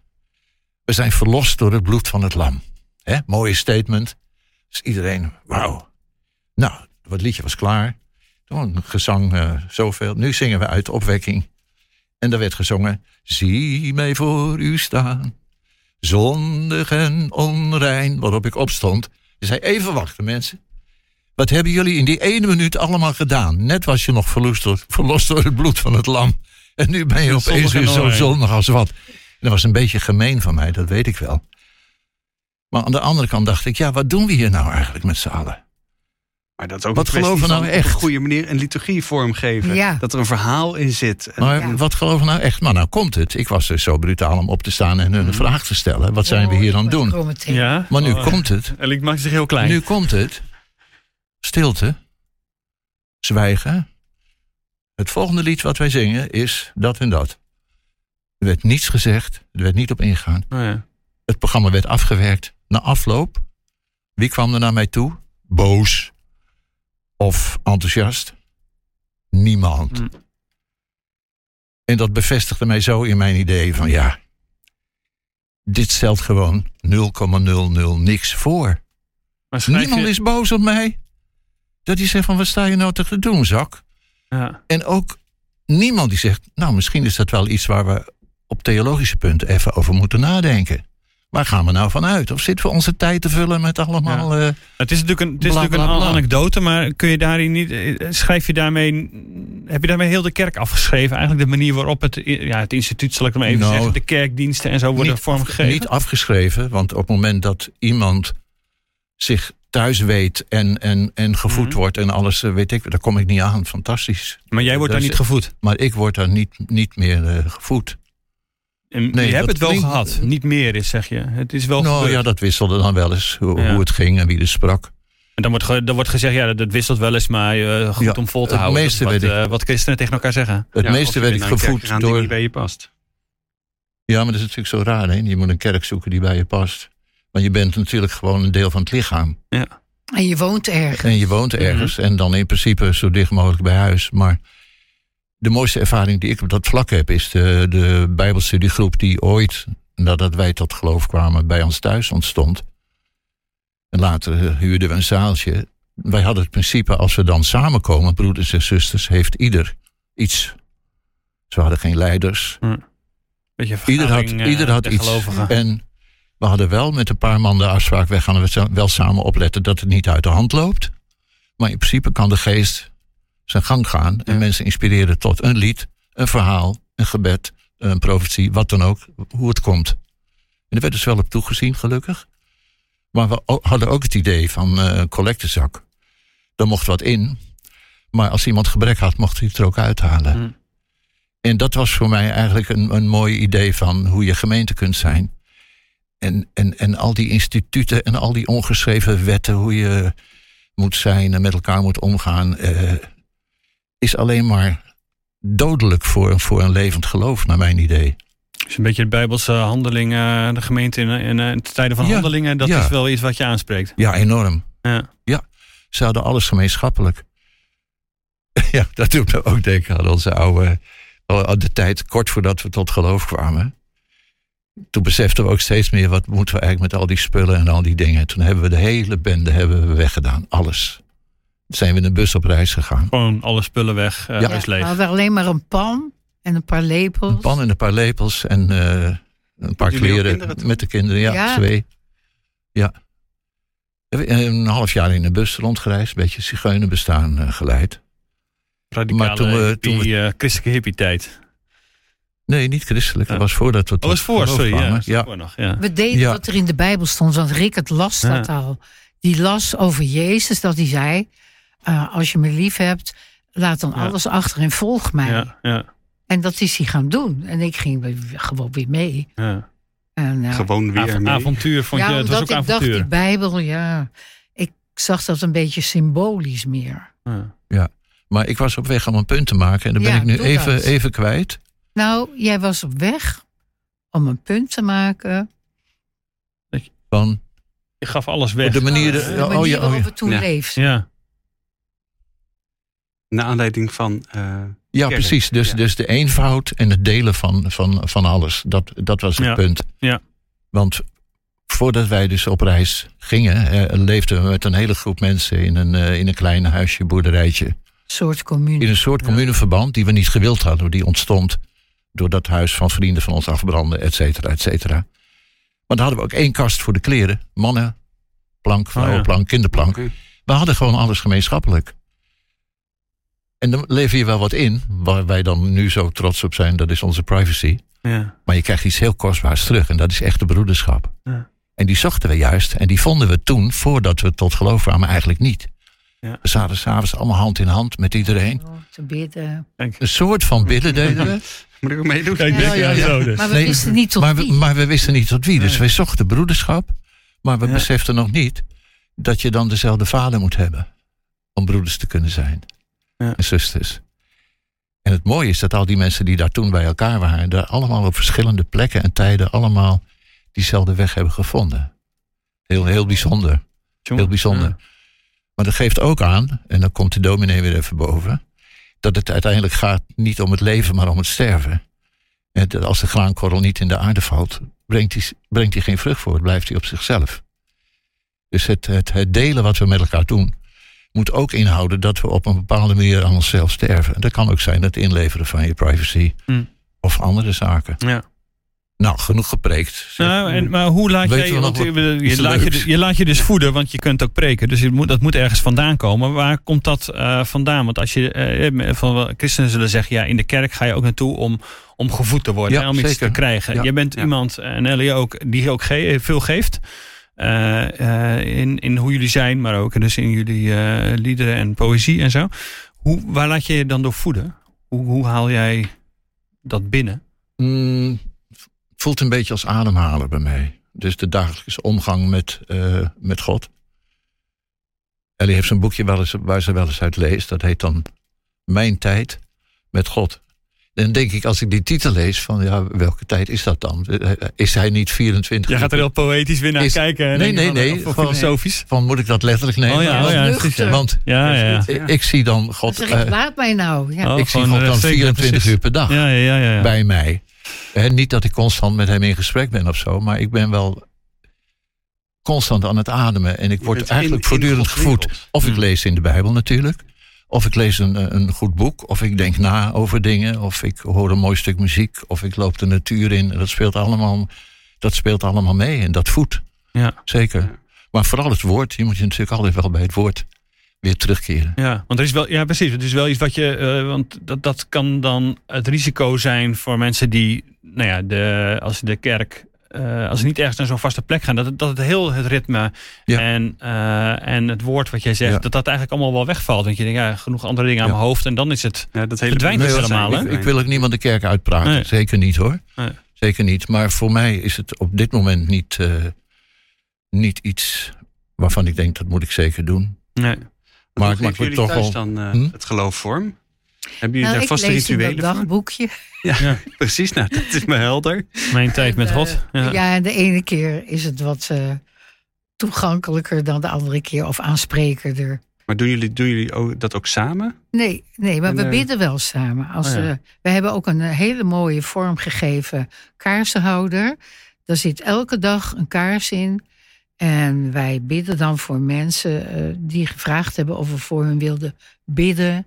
We zijn verlost door het bloed van het lam. Hè? Mooie statement. Dus iedereen, wauw. Nou, het liedje was klaar. Toen gezang eh, zoveel. Nu zingen we uit opwekking. En daar werd gezongen. Zie mij voor u staan. Zondig en onrein. Waarop ik opstond. Hij zei, even wachten mensen. Wat hebben jullie in die ene minuut allemaal gedaan? Net was je nog verlost door, verlost door het bloed van het lam. En nu ben je opeens en weer zo zondig als wat. En dat was een beetje gemeen van mij, dat weet ik wel. Maar aan de andere kant dacht ik, ja, wat doen we hier nou eigenlijk met z'n allen? Maar dat is ook Wat geloven nou echt? op een goede manier een liturgie vormgeven. Ja. Dat er een verhaal in zit. En- Maar Ja. wat geloven nou echt? Maar nou komt het. Ik was dus zo brutaal om op te staan en hun een vraag te stellen. Wat zijn we hier aan het doen? Oh. Ja. Maar nu Oh, komt het. En ik maak zich heel klein. Nu komt het. Stilte. Zwijgen. Het volgende lied wat wij zingen is dat en dat. Er werd niets gezegd. Er werd niet op ingegaan. Oh, ja. Het programma werd afgewerkt. Na afloop. Wie kwam er naar mij toe? Boos. Of enthousiast? Niemand. Hm. En dat bevestigde mij zo in mijn idee van ja. Dit stelt gewoon 0,00 niks voor. Niemand je... is boos op mij. Dat hij zegt van wat sta je nou te doen, zak? Ja. En ook niemand die zegt, nou misschien is dat wel iets waar we op theologische punten even over moeten nadenken. Waar gaan we nou vanuit? Of zitten we onze tijd te vullen met allemaal... eh, Het is natuurlijk een, het is Bla, natuurlijk bla, een anekdote, maar kun je daarin niet. eh, Schrijf je daarmee. Heb je daarmee heel de kerk afgeschreven? Eigenlijk de manier waarop het, ja, het instituut, zal ik het maar even Nou, zeggen, de kerkdiensten en zo worden niet, vormgegeven? niet afgeschreven, want op het moment dat iemand zich thuis weet en, en, en gevoed Mhm. wordt en alles, eh, weet ik, daar kom ik niet aan. Fantastisch. maar jij wordt daar Dat niet gevoed. Maar ik word daar niet, niet meer gevoed. En Nee, je hebt het wel klinkt- gehad. Niet meer is, zeg je. Het is wel nou gebeurd. ja, dat wisselde dan wel eens hoe, Ja. hoe het ging en wie er sprak. En dan wordt, ge- dan wordt gezegd, ja, dat, dat wisselt wel eens, maar eh, goed Ja, om vol te het houden. meeste is wat, ik. eh, wat christenen tegen elkaar zeggen. Het Ja, meeste werd ik naar een kerk gevoed die door... niet bij je past. Ja, maar dat is natuurlijk zo raar. Hè? Je moet een kerk zoeken die bij je past. Maar je bent natuurlijk gewoon een deel van het lichaam. En je woont ergens. En je woont ergens. En dan in principe zo dicht mogelijk bij huis. Maar de mooiste ervaring die ik op dat vlak heb... is de, de bijbelstudiegroep die ooit... nadat wij tot geloof kwamen bij ons thuis ontstond. En later huurden we een zaaltje. Wij hadden het principe als we dan samenkomen... broeders en zusters, heeft ieder iets. Ze hadden geen leiders. Beetje Ieder had, vergadering, eh, ieder had iets. gelovigen. En we hadden wel met een paar man de afspraak... wij gaan er wel samen opletten dat het niet uit de hand loopt. Maar in principe kan de geest zijn gang gaan... en Ja. mensen inspireren tot een lied, een verhaal, een gebed... een profetie, wat dan ook, hoe het komt. En er werd dus wel op toegezien, gelukkig. Maar we hadden ook het idee van eh, een collectezak. Daar mocht wat in. Maar als iemand gebrek had, mocht hij het er ook uithalen. Hm. En dat was voor mij eigenlijk een, een mooi idee van hoe je gemeente kunt zijn. En, en, en al die instituten en al die ongeschreven wetten, hoe je moet zijn en met elkaar moet omgaan, eh, is alleen maar dodelijk voor, voor een levend geloof, naar mijn idee. Dus een beetje de Bijbelse handelingen, de gemeente in, in, in tijden van Ja, handelingen, dat ja. is wel iets wat je aanspreekt. Ja, enorm. Ja. Ze hadden alles gemeenschappelijk. ja, dat doet me ook denken aan onze oude. de tijd kort voordat we tot geloof kwamen. Toen beseften we ook steeds meer wat moeten we eigenlijk met al die spullen en al die dingen. Toen hebben we de hele bende hebben we weggedaan, alles. Zijn we in een bus op reis gegaan. Gewoon alle spullen weg, uh, Ja. is We leeg. hadden alleen maar een pan en een paar lepels. Een pan en een paar lepels en eh, een paar kleren met de kinderen. Ja, Ja. twee. Ja. Een half jaar in een bus rondgereisd, een beetje zigeunerbestaan eh, geleid. Radicale Maar toen we- hippie, toen we- eh, christelijke hippie tijd. Nee, niet christelijk. Dat Ja. was voordat we tot Oh, was voor, sorry. Ja, dat Ja. voor nog, ja. We deden Ja. wat er in de Bijbel stond, want Rickert las dat al. Die las over Jezus, dat hij zei... eh, als je me lief hebt, laat dan Ja. alles achter en volg mij. Ja, ja, En dat is hij gaan doen. En ik ging gewoon weer mee. ja. En, eh, Gewoon weer Av- mee. avontuur vond ja, je, het was ook ik dacht, avontuur. die Bijbel, ja... Ik zag dat een beetje symbolisch meer. Ja. Maar ik was op weg om een punt te maken. En dan ben ik nu even, dat. even kwijt. Nou, jij was op weg om een punt te maken. Van Je gaf alles weg. de manier... De oh, manier ja, oh, waarop we toen Ja. leefden. Ja, Naar aanleiding van... eh, ja, Kerk, precies. Dus, ja. dus de eenvoud en het delen van, van, van alles. Dat, dat was het Ja. punt. Ja. Want voordat wij dus op reis gingen... Eh, leefden we met een hele groep mensen in een, eh, in een klein huisje, boerderijtje. Een soort commune. In een soort communeverband die we niet gewild hadden. Die ontstond door dat huis van vrienden van ons afbranden, et cetera, et cetera. Maar dan hadden we ook één kast voor de kleren. Mannen, plank, vrouwenplank, kinderplank. oké. We hadden gewoon alles gemeenschappelijk. En dan lever je wel wat in, waar wij dan nu zo trots op zijn, dat is onze privacy. ja. Maar je krijgt iets heel kostbaars terug en dat is echt de broederschap. Ja. En die zochten we juist en die vonden we toen, voordat we tot geloof kwamen, eigenlijk niet. Ja. We zaten s'avonds allemaal hand in hand met iedereen. Te bidden. Een soort van bidden deden we. Moet ik ook meedoen? Ja, ja, ja, ja. zo dus. Maar we wisten niet tot maar, wie. we, maar we wisten niet tot wie. Dus Nee. wij zochten broederschap. Maar we Ja. beseften nog niet dat je dan dezelfde vader moet hebben. Om broeders te kunnen zijn. Ja. En zusters. En het mooie is dat al die mensen die daar toen bij elkaar waren. daar allemaal op verschillende plekken en tijden. allemaal diezelfde weg hebben gevonden. Heel, heel bijzonder. Heel bijzonder. Ja. Maar dat geeft ook aan, en dan komt de dominee weer even boven, dat het uiteindelijk gaat niet om het leven, maar om het sterven. En dat als de graankorrel niet in de aarde valt, brengt hij, brengt geen vrucht voort, blijft hij op zichzelf. Dus het, het, het delen wat we met elkaar doen, moet ook inhouden dat we op een bepaalde manier aan onszelf sterven. En dat kan ook zijn het inleveren van je privacy Hm. of andere zaken. Ja. Nou, genoeg gepreekt. zeg. Nou, en, maar hoe laat Weet jij... je want je, laat je, leuks? je laat je dus voeden, want je kunt ook preken. Dus moet, dat moet ergens vandaan komen. Waar komt dat eh, vandaan? Want als je... eh, van, wel, christenen zullen zeggen, ja, in de kerk ga je ook naartoe om, om gevoed te worden. Ja, hè, om iets te krijgen. Ja, je bent ja. iemand, en Ellie ook, die ook ge- veel geeft. Eh, eh, in, in hoe jullie zijn, maar ook dus in jullie eh, liederen en poëzie en zo. Hoe, waar laat je je dan door voeden? Hoe, hoe haal jij dat binnen? Mm, voelt een beetje als ademhalen bij mij. Dus de dagelijkse omgang met, eh, met God. Ellie heeft een boekje wel eens, waar ze wel eens uit leest. Dat heet dan Mijn tijd met God. En dan denk ik, als ik die titel lees, van ja, welke tijd is dat dan? Eh, Is hij niet 24 Jij gaat er heel poëtisch weer naar Is- kijken. en Nee, nee, van, nee, Of gewoon- filosofisch. Van moet ik dat letterlijk nemen? Oh ja, oh ja, ja. Want Ja, ja, ja. ik, ik zie dan God, eh, laat mij nou. Ja. Oh, ik zie God eh, dan zeker, 24 precies. uur per dag Ja, ja, ja. ja, ja. bij mij. Hè, niet dat ik constant met hem in gesprek ben of zo, maar ik ben wel constant aan het ademen. En ik Je word eigenlijk in- voortdurend gevoed. Of ik Mm. lees in de Bijbel natuurlijk. Of ik lees een, een goed boek. Of ik denk na over dingen. Of ik hoor een mooi stuk muziek. Of ik loop de natuur in. Dat speelt allemaal, dat speelt allemaal mee. En dat voedt. Ja. Zeker. Maar vooral het woord. Je moet je natuurlijk altijd wel bij het woord weer terugkeren. Ja, want er is wel, ja, precies. Het is wel iets wat je, eh, want dat, dat kan dan het risico zijn voor mensen die, nou ja, de, als de kerk, eh, als ze niet ergens naar zo'n vaste plek gaan, dat, het- dat het heel het ritme Ja. en, eh, en het woord wat jij zegt, Ja. dat dat eigenlijk allemaal wel wegvalt. Want je denkt, ja, genoeg andere dingen aan mijn hoofd en dan is het. Ja, dat hele Verdwijnt helemaal. Ik wil ook niemand de kerk uitpraten. Nee. Zeker niet hoor. Nee. zeker niet. Maar voor mij is het op dit moment niet, eh, niet iets waarvan ik denk dat moet ik zeker doen. Nee. Maar ik maak me toch thuis wel. dan eh, Hm? het geloof vorm? Hebben jullie Nou, daar vaste lees in dat rituelen voor? dagboekje. Ja, precies. Nou, dat is me helder. Mijn tijd met God. eh, Ja. ja. en de ene keer is het wat eh, toegankelijker dan de andere keer of aansprekerder. Maar doen jullie, doen jullie ook, dat ook samen? Nee, nee maar En, we eh, bidden wel samen. Als, oh ja. we hebben ook een hele mooie vormgegeven kaarsenhouder. Daar zit elke dag een kaars in. En wij bidden dan voor mensen eh, die gevraagd hebben of we voor hun wilden bidden.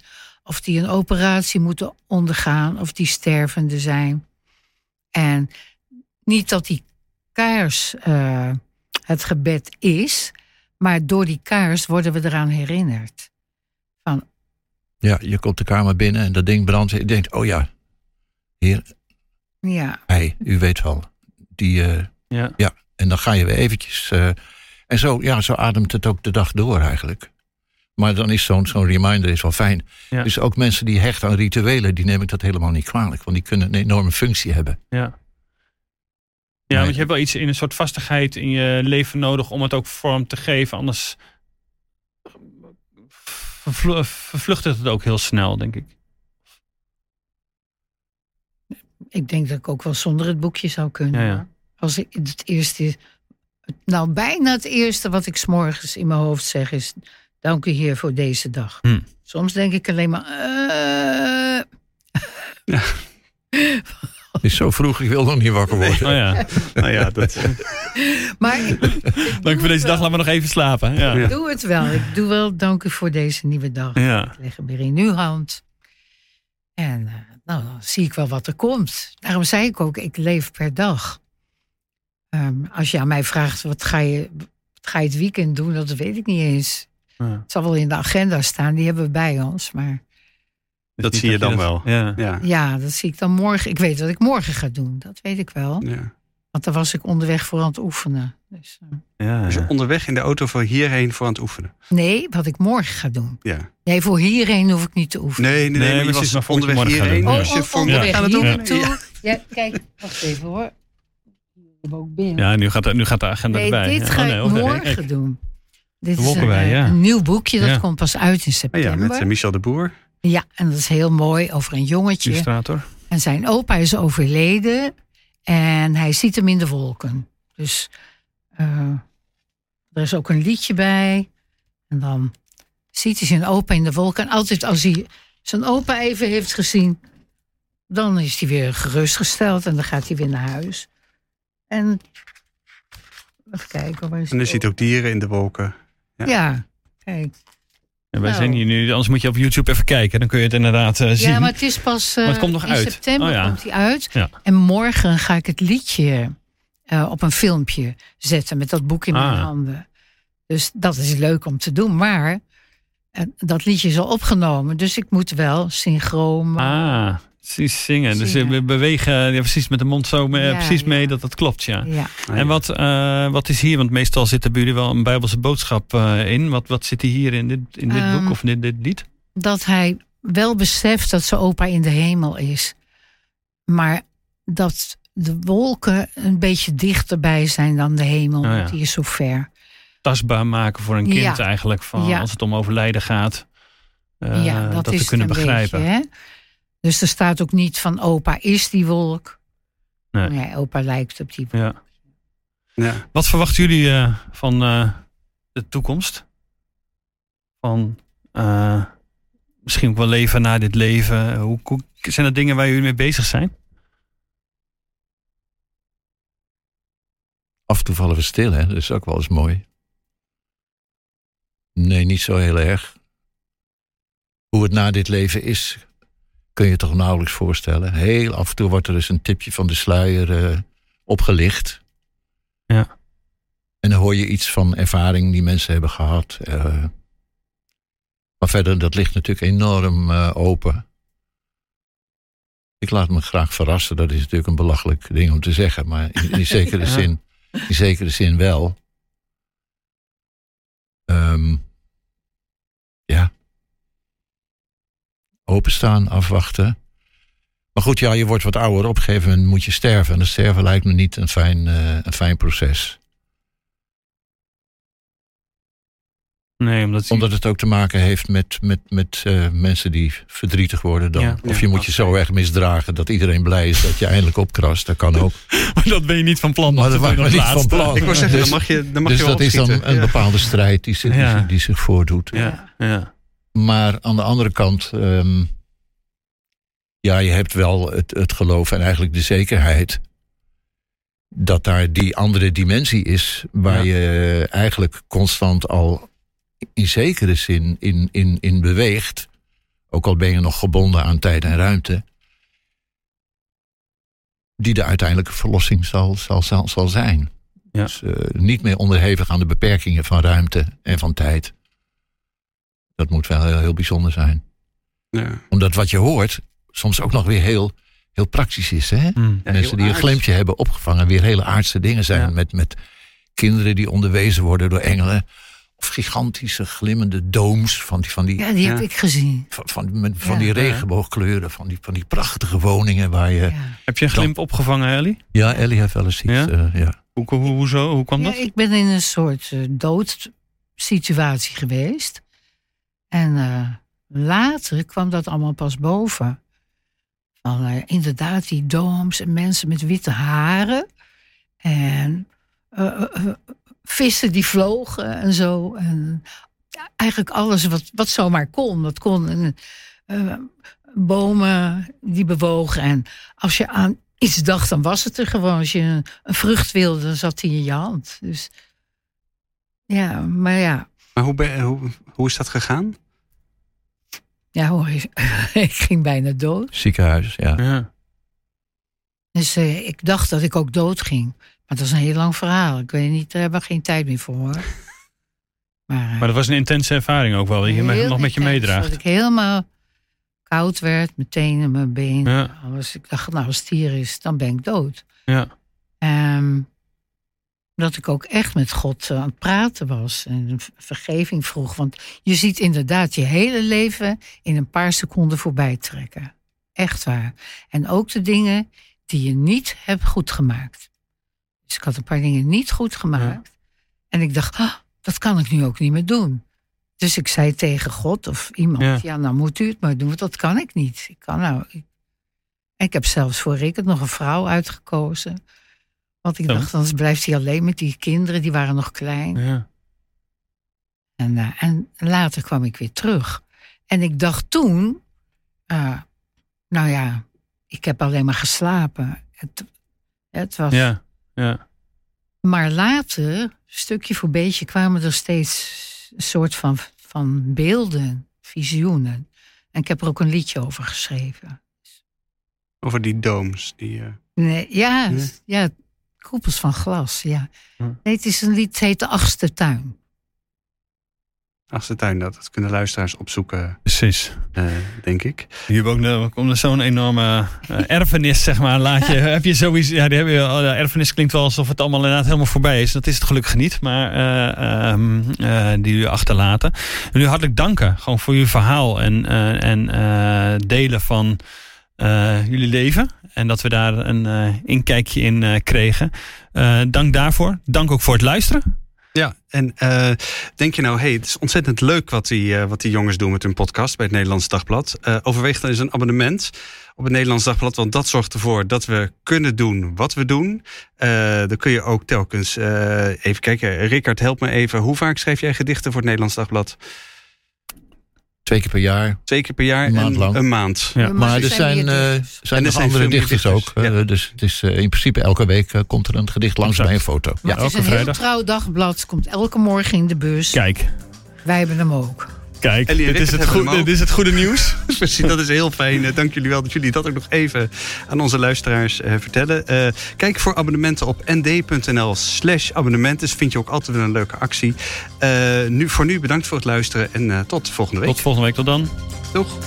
Of die een operatie moeten ondergaan. Of die stervende zijn. En niet dat die kaars eh, het gebed is. Maar door die kaars worden we eraan herinnerd. Ja, je komt de kamer binnen en dat ding brandt. Je denkt, oh ja, heer, Ja, hij, u weet wel. Die, eh, Ja. en dan ga je weer eventjes. eh, en zo, ja, zo ademt het ook de dag door eigenlijk. Maar dan is zo'n zo'n reminder is wel fijn. Ja. Dus ook mensen die hechten aan rituelen, die neem ik dat helemaal niet kwalijk. Want die kunnen een enorme functie hebben. Ja. Ja, Nee. want je hebt wel iets in een soort vastigheid in je leven nodig om het ook vorm te geven. Anders vervluchtigt het ook heel snel, denk ik. ik denk dat ik ook wel zonder het boekje zou kunnen. Ja, ja. hoor. Als ik het eerste, nou bijna het eerste wat ik s'morgens in mijn hoofd zeg is, dank u Heer voor deze dag. Hm. Soms denk ik alleen maar, eh, Het is zo vroeg, ik wil nog niet wakker worden. Oh ja. Nou ja, dat, maar ik, Dank voor deze dag, laten we nog even slapen. Ja. Ja. Ja. doe het wel. Ik doe wel, dank u voor deze nieuwe dag. Ik leg hem weer in uw hand. En eh, nou, dan zie ik wel wat er komt. Daarom zei ik ook, ik leef per dag. Ehm, als je aan mij vraagt, wat ga, je, wat ga je het weekend doen? Dat weet ik niet eens. Ja. Het zal wel in de agenda staan, die hebben we bij ons. Maar dat zie je dan wel. Ja. Ja. ja, dat zie ik dan morgen. Ik weet wat ik morgen ga doen, dat weet ik wel. Ja. Want daar was ik onderweg voor aan het oefenen. Dus, eh, Ja, Dus ja. onderweg in de auto van hierheen voor aan het oefenen. nee, wat ik morgen ga doen. Ja. Nee, voor hierheen hoef ik niet te oefenen. Nee, nee, nee, Nee, maar je maar was voor je onderweg hierheen. doen. Dus Ja. je Oh, voor onderweg oefenen. naartoe. Ja. Ja, kijk, wacht even hoor. Ik heb ook binnen. Ja, nu gaat, de, nu gaat de agenda nee, erbij. dit Ja, ga oh, nee, ik oh, nee, morgen doen. Dit is een, eh, ja. een nieuw boekje, dat Ja. komt pas uit in Oh ja, september. met eh, Michel de Boer. Ja, en dat is heel mooi over een jongetje. Illustrator. En zijn opa is overleden en hij ziet hem in de wolken. Dus eh, er is ook een liedje bij. En dan ziet hij zijn opa in de wolken. En altijd als hij zijn opa even heeft gezien, dan is hij weer gerustgesteld en dan gaat hij weer naar huis. En even kijken. Waar is En die ziet ook dieren in de wolken. Ja. Ja, kijk. Ja, wij Nou. zijn hier nu, anders moet je op YouTube even kijken. Dan kun je het inderdaad eh, zien. Ja, maar het is pas eh, Maar het komt nog in uit. september Oh ja. komt hij uit. Ja. En morgen ga ik het liedje eh, op een filmpje zetten met dat boek in mijn Ah. handen. Dus dat is leuk om te doen. Maar dat liedje is al opgenomen, dus ik moet wel synchroon. Ah, precies zingen. Dus Zingen. we bewegen ja, precies met de mond zo mee, Ja, precies mee dat dat klopt, ja. En wat, eh, wat is hier, want meestal zit er bij jullie wel een bijbelse boodschap eh, in. Wat, wat zit er hier in dit, in dit Ehm, boek of in dit, dit lied? Dat hij wel beseft dat zijn opa in de hemel is. Maar dat de wolken een beetje dichterbij zijn dan de hemel. Oh want Die is zo ver. Tastbaar maken voor een kind eigenlijk, van, als het om overlijden gaat. Eh, dat, dat is te kunnen begrijpen. Beetje, hè? Dus er staat ook niet van opa is die wolk. Nee. Nee, opa lijkt op die wolk. Ja. Ja. Wat verwachten jullie eh, van eh, de toekomst? Van eh, misschien ook wel leven na dit leven. Hoe, hoe, zijn er dingen waar jullie mee bezig zijn? Af en toe vallen we stil, hè? Dat is ook wel eens mooi. Nee, niet zo heel erg. Hoe het na dit leven is, kun je toch nauwelijks voorstellen. Heel af en toe wordt er eens een tipje van de sluier eh, opgelicht. Ja. En dan hoor je iets van ervaring die mensen hebben gehad. eh. maar verder, dat ligt natuurlijk enorm eh, open. Ik laat me graag verrassen. Dat is natuurlijk een belachelijk ding om te zeggen. Maar in, in zekere Ja. zin in zekere zin wel. Ehm, ja. Openstaan, afwachten. Maar goed, ja, je wordt wat ouder. Op een gegeven moment moet je sterven. En dat sterven lijkt me niet een fijn, eh, een fijn proces. Nee, omdat, Omdat het ook te maken heeft met, met, met eh, mensen die verdrietig worden dan. Ja. of Ja, je moet je zo erg misdragen dat iedereen blij is dat je eindelijk opkrast. Dat kan ook. maar dat ben je niet van plan. Maar dat was nog niet van plan. Ik wou zeggen, Dus- dan mag je, dan mag dus je wel dat is dan een Ja. bepaalde strijd die, zich- die zich voordoet. Ja, ja. Maar aan de andere kant, ehm, ja, je hebt wel het, het geloof en eigenlijk de zekerheid dat daar die andere dimensie is waar Ja. je eigenlijk constant al in zekere zin in, in, in beweegt. Ook al ben je nog gebonden aan tijd en ruimte. Die de uiteindelijke verlossing zal, zal, zal, zal zijn. Ja. Dus eh, niet meer onderhevig aan de beperkingen van ruimte en van tijd. Dat moet wel heel, heel bijzonder zijn. Ja. Omdat wat je hoort soms ook nog weer heel, heel praktisch is. Hè? Ja, Mensen heel die een glimpje hebben opgevangen, weer hele aardse dingen zijn. Ja. Met, met kinderen die onderwezen worden door engelen. Of gigantische glimmende dooms van die, van die, Ja, die heb Ja. ik gezien. van, van, met- van Ja. die regenboogkleuren. Van die, van die prachtige woningen waar je. Ja, Ja. Heb je een glimp opgevangen, Ellie? Ellie heeft wel eens iets. Ja? eh, ja. Hoe, hoe, hoezo? Hoe kwam Ja, dat? ik ben in een soort eh, doodsituatie geweest. En eh, later kwam dat allemaal pas boven. Eh, inderdaad die dooms en mensen met witte haren. En eh, vissen die vlogen en zo. En eigenlijk alles wat, wat zomaar kon. Dat kon. En, bomen die bewogen. En als je aan iets dacht, dan was het er gewoon. Als je een, een vrucht wilde, dan zat die in je hand. Dus ja, maar ja. Maar hoe, ben, hoe, hoe is dat gegaan? Ja hoor, ik ging bijna dood. Ziekenhuis, ja. Ja. Dus eh, ik dacht dat ik ook dood ging. Maar dat is een heel lang verhaal. Ik weet niet, daar hebben we geen tijd meer voor hoor. Maar, eh, Maar dat was een intense ervaring ook wel, die je nog met je meedraagt. Dat ik helemaal koud werd, mijn tenen, mijn benen, Ja. alles. Ik dacht, nou als het hier is, dan ben ik dood. Ja. Ehm, dat ik ook echt met God eh, aan het praten was en vergeving vroeg. Want je ziet inderdaad je hele leven in een paar seconden voorbij trekken. Echt waar. En ook de dingen die je niet hebt goed gemaakt. Dus ik had een paar dingen niet goed gemaakt. En ik dacht, ah, dat kan ik nu ook niet meer doen. Dus ik zei tegen God of iemand, Ja. ja, nou moet u het maar doen, want dat kan ik niet. Ik kan nou. Ik, ik heb zelfs voor Rick het nog een vrouw uitgekozen. Want ik dacht, anders blijft hij alleen met die kinderen, die waren nog klein. Ja. En, eh, en later kwam ik weer terug. En ik dacht toen, eh, nou ja, ik heb alleen maar geslapen. Het, het was, Ja. ja. Maar later, stukje voor beetje, kwamen er steeds een soort van, van beelden, visioenen. En ik heb er ook een liedje over geschreven. Over die dooms. Die, eh, Nee, ja, Ja. ja, koepels van glas, ja. Hm. Nee, het is een lied, het heet De Achtste Tuin. achtste tuin, dat, dat kunnen luisteraars opzoeken, Precies. eh, denk ik. Je hebt ook de- komt er zo'n enorme eh, erfenis, zeg maar. Laat je, heb je sowieso, ja, die heb je, oh, de erfenis klinkt wel alsof het allemaal inderdaad helemaal voorbij is. Dat is het gelukkig niet, maar eh, ehm, eh, die jullie achterlaten. En jullie hartelijk danken gewoon voor jullie verhaal en, eh, en eh, delen van eh, jullie leven. En dat we daar een eh, inkijkje in eh, kregen. Eh, dank daarvoor. Dank ook voor het luisteren. Ja, en eh, denk je nou, hey, het is ontzettend leuk wat die, eh, wat die jongens doen met hun podcast bij het Nederlands Dagblad. Eh, overweeg dan eens een abonnement op het Nederlands Dagblad, want dat zorgt ervoor dat we kunnen doen wat we doen. Eh, dan kun je ook telkens, eh, even kijken, Rickard, help me even. Hoe vaak schrijf jij gedichten voor het Nederlands Dagblad? Twee keer per jaar. Twee keer per jaar Een maand en lang. een maand. Ja. Maar er zijn, meer eh, dichters. zijn er nog zijn andere dichters, dichters, ook. ja. Eh, dus het is eh, in principe elke week eh, komt er een gedicht langs bij een foto. Maar Ja. het is elke een heel vrijdag. trouw dagblad, komt elke morgen in de bus. Kijk, Wij hebben hem ook. Kijk. Ellie Dit is, het hebben goed, hem ook. dit is het goede nieuws. Precies, dat is heel fijn. Eh, Dank jullie wel dat jullie dat ook nog even aan onze luisteraars eh, vertellen. Eh, kijk voor abonnementen op nd.nl slash abonnementen. Vind je ook altijd weer een leuke actie. Nu, voor nu bedankt voor het luisteren en tot volgende week. Tot volgende week. Tot dan. Doeg.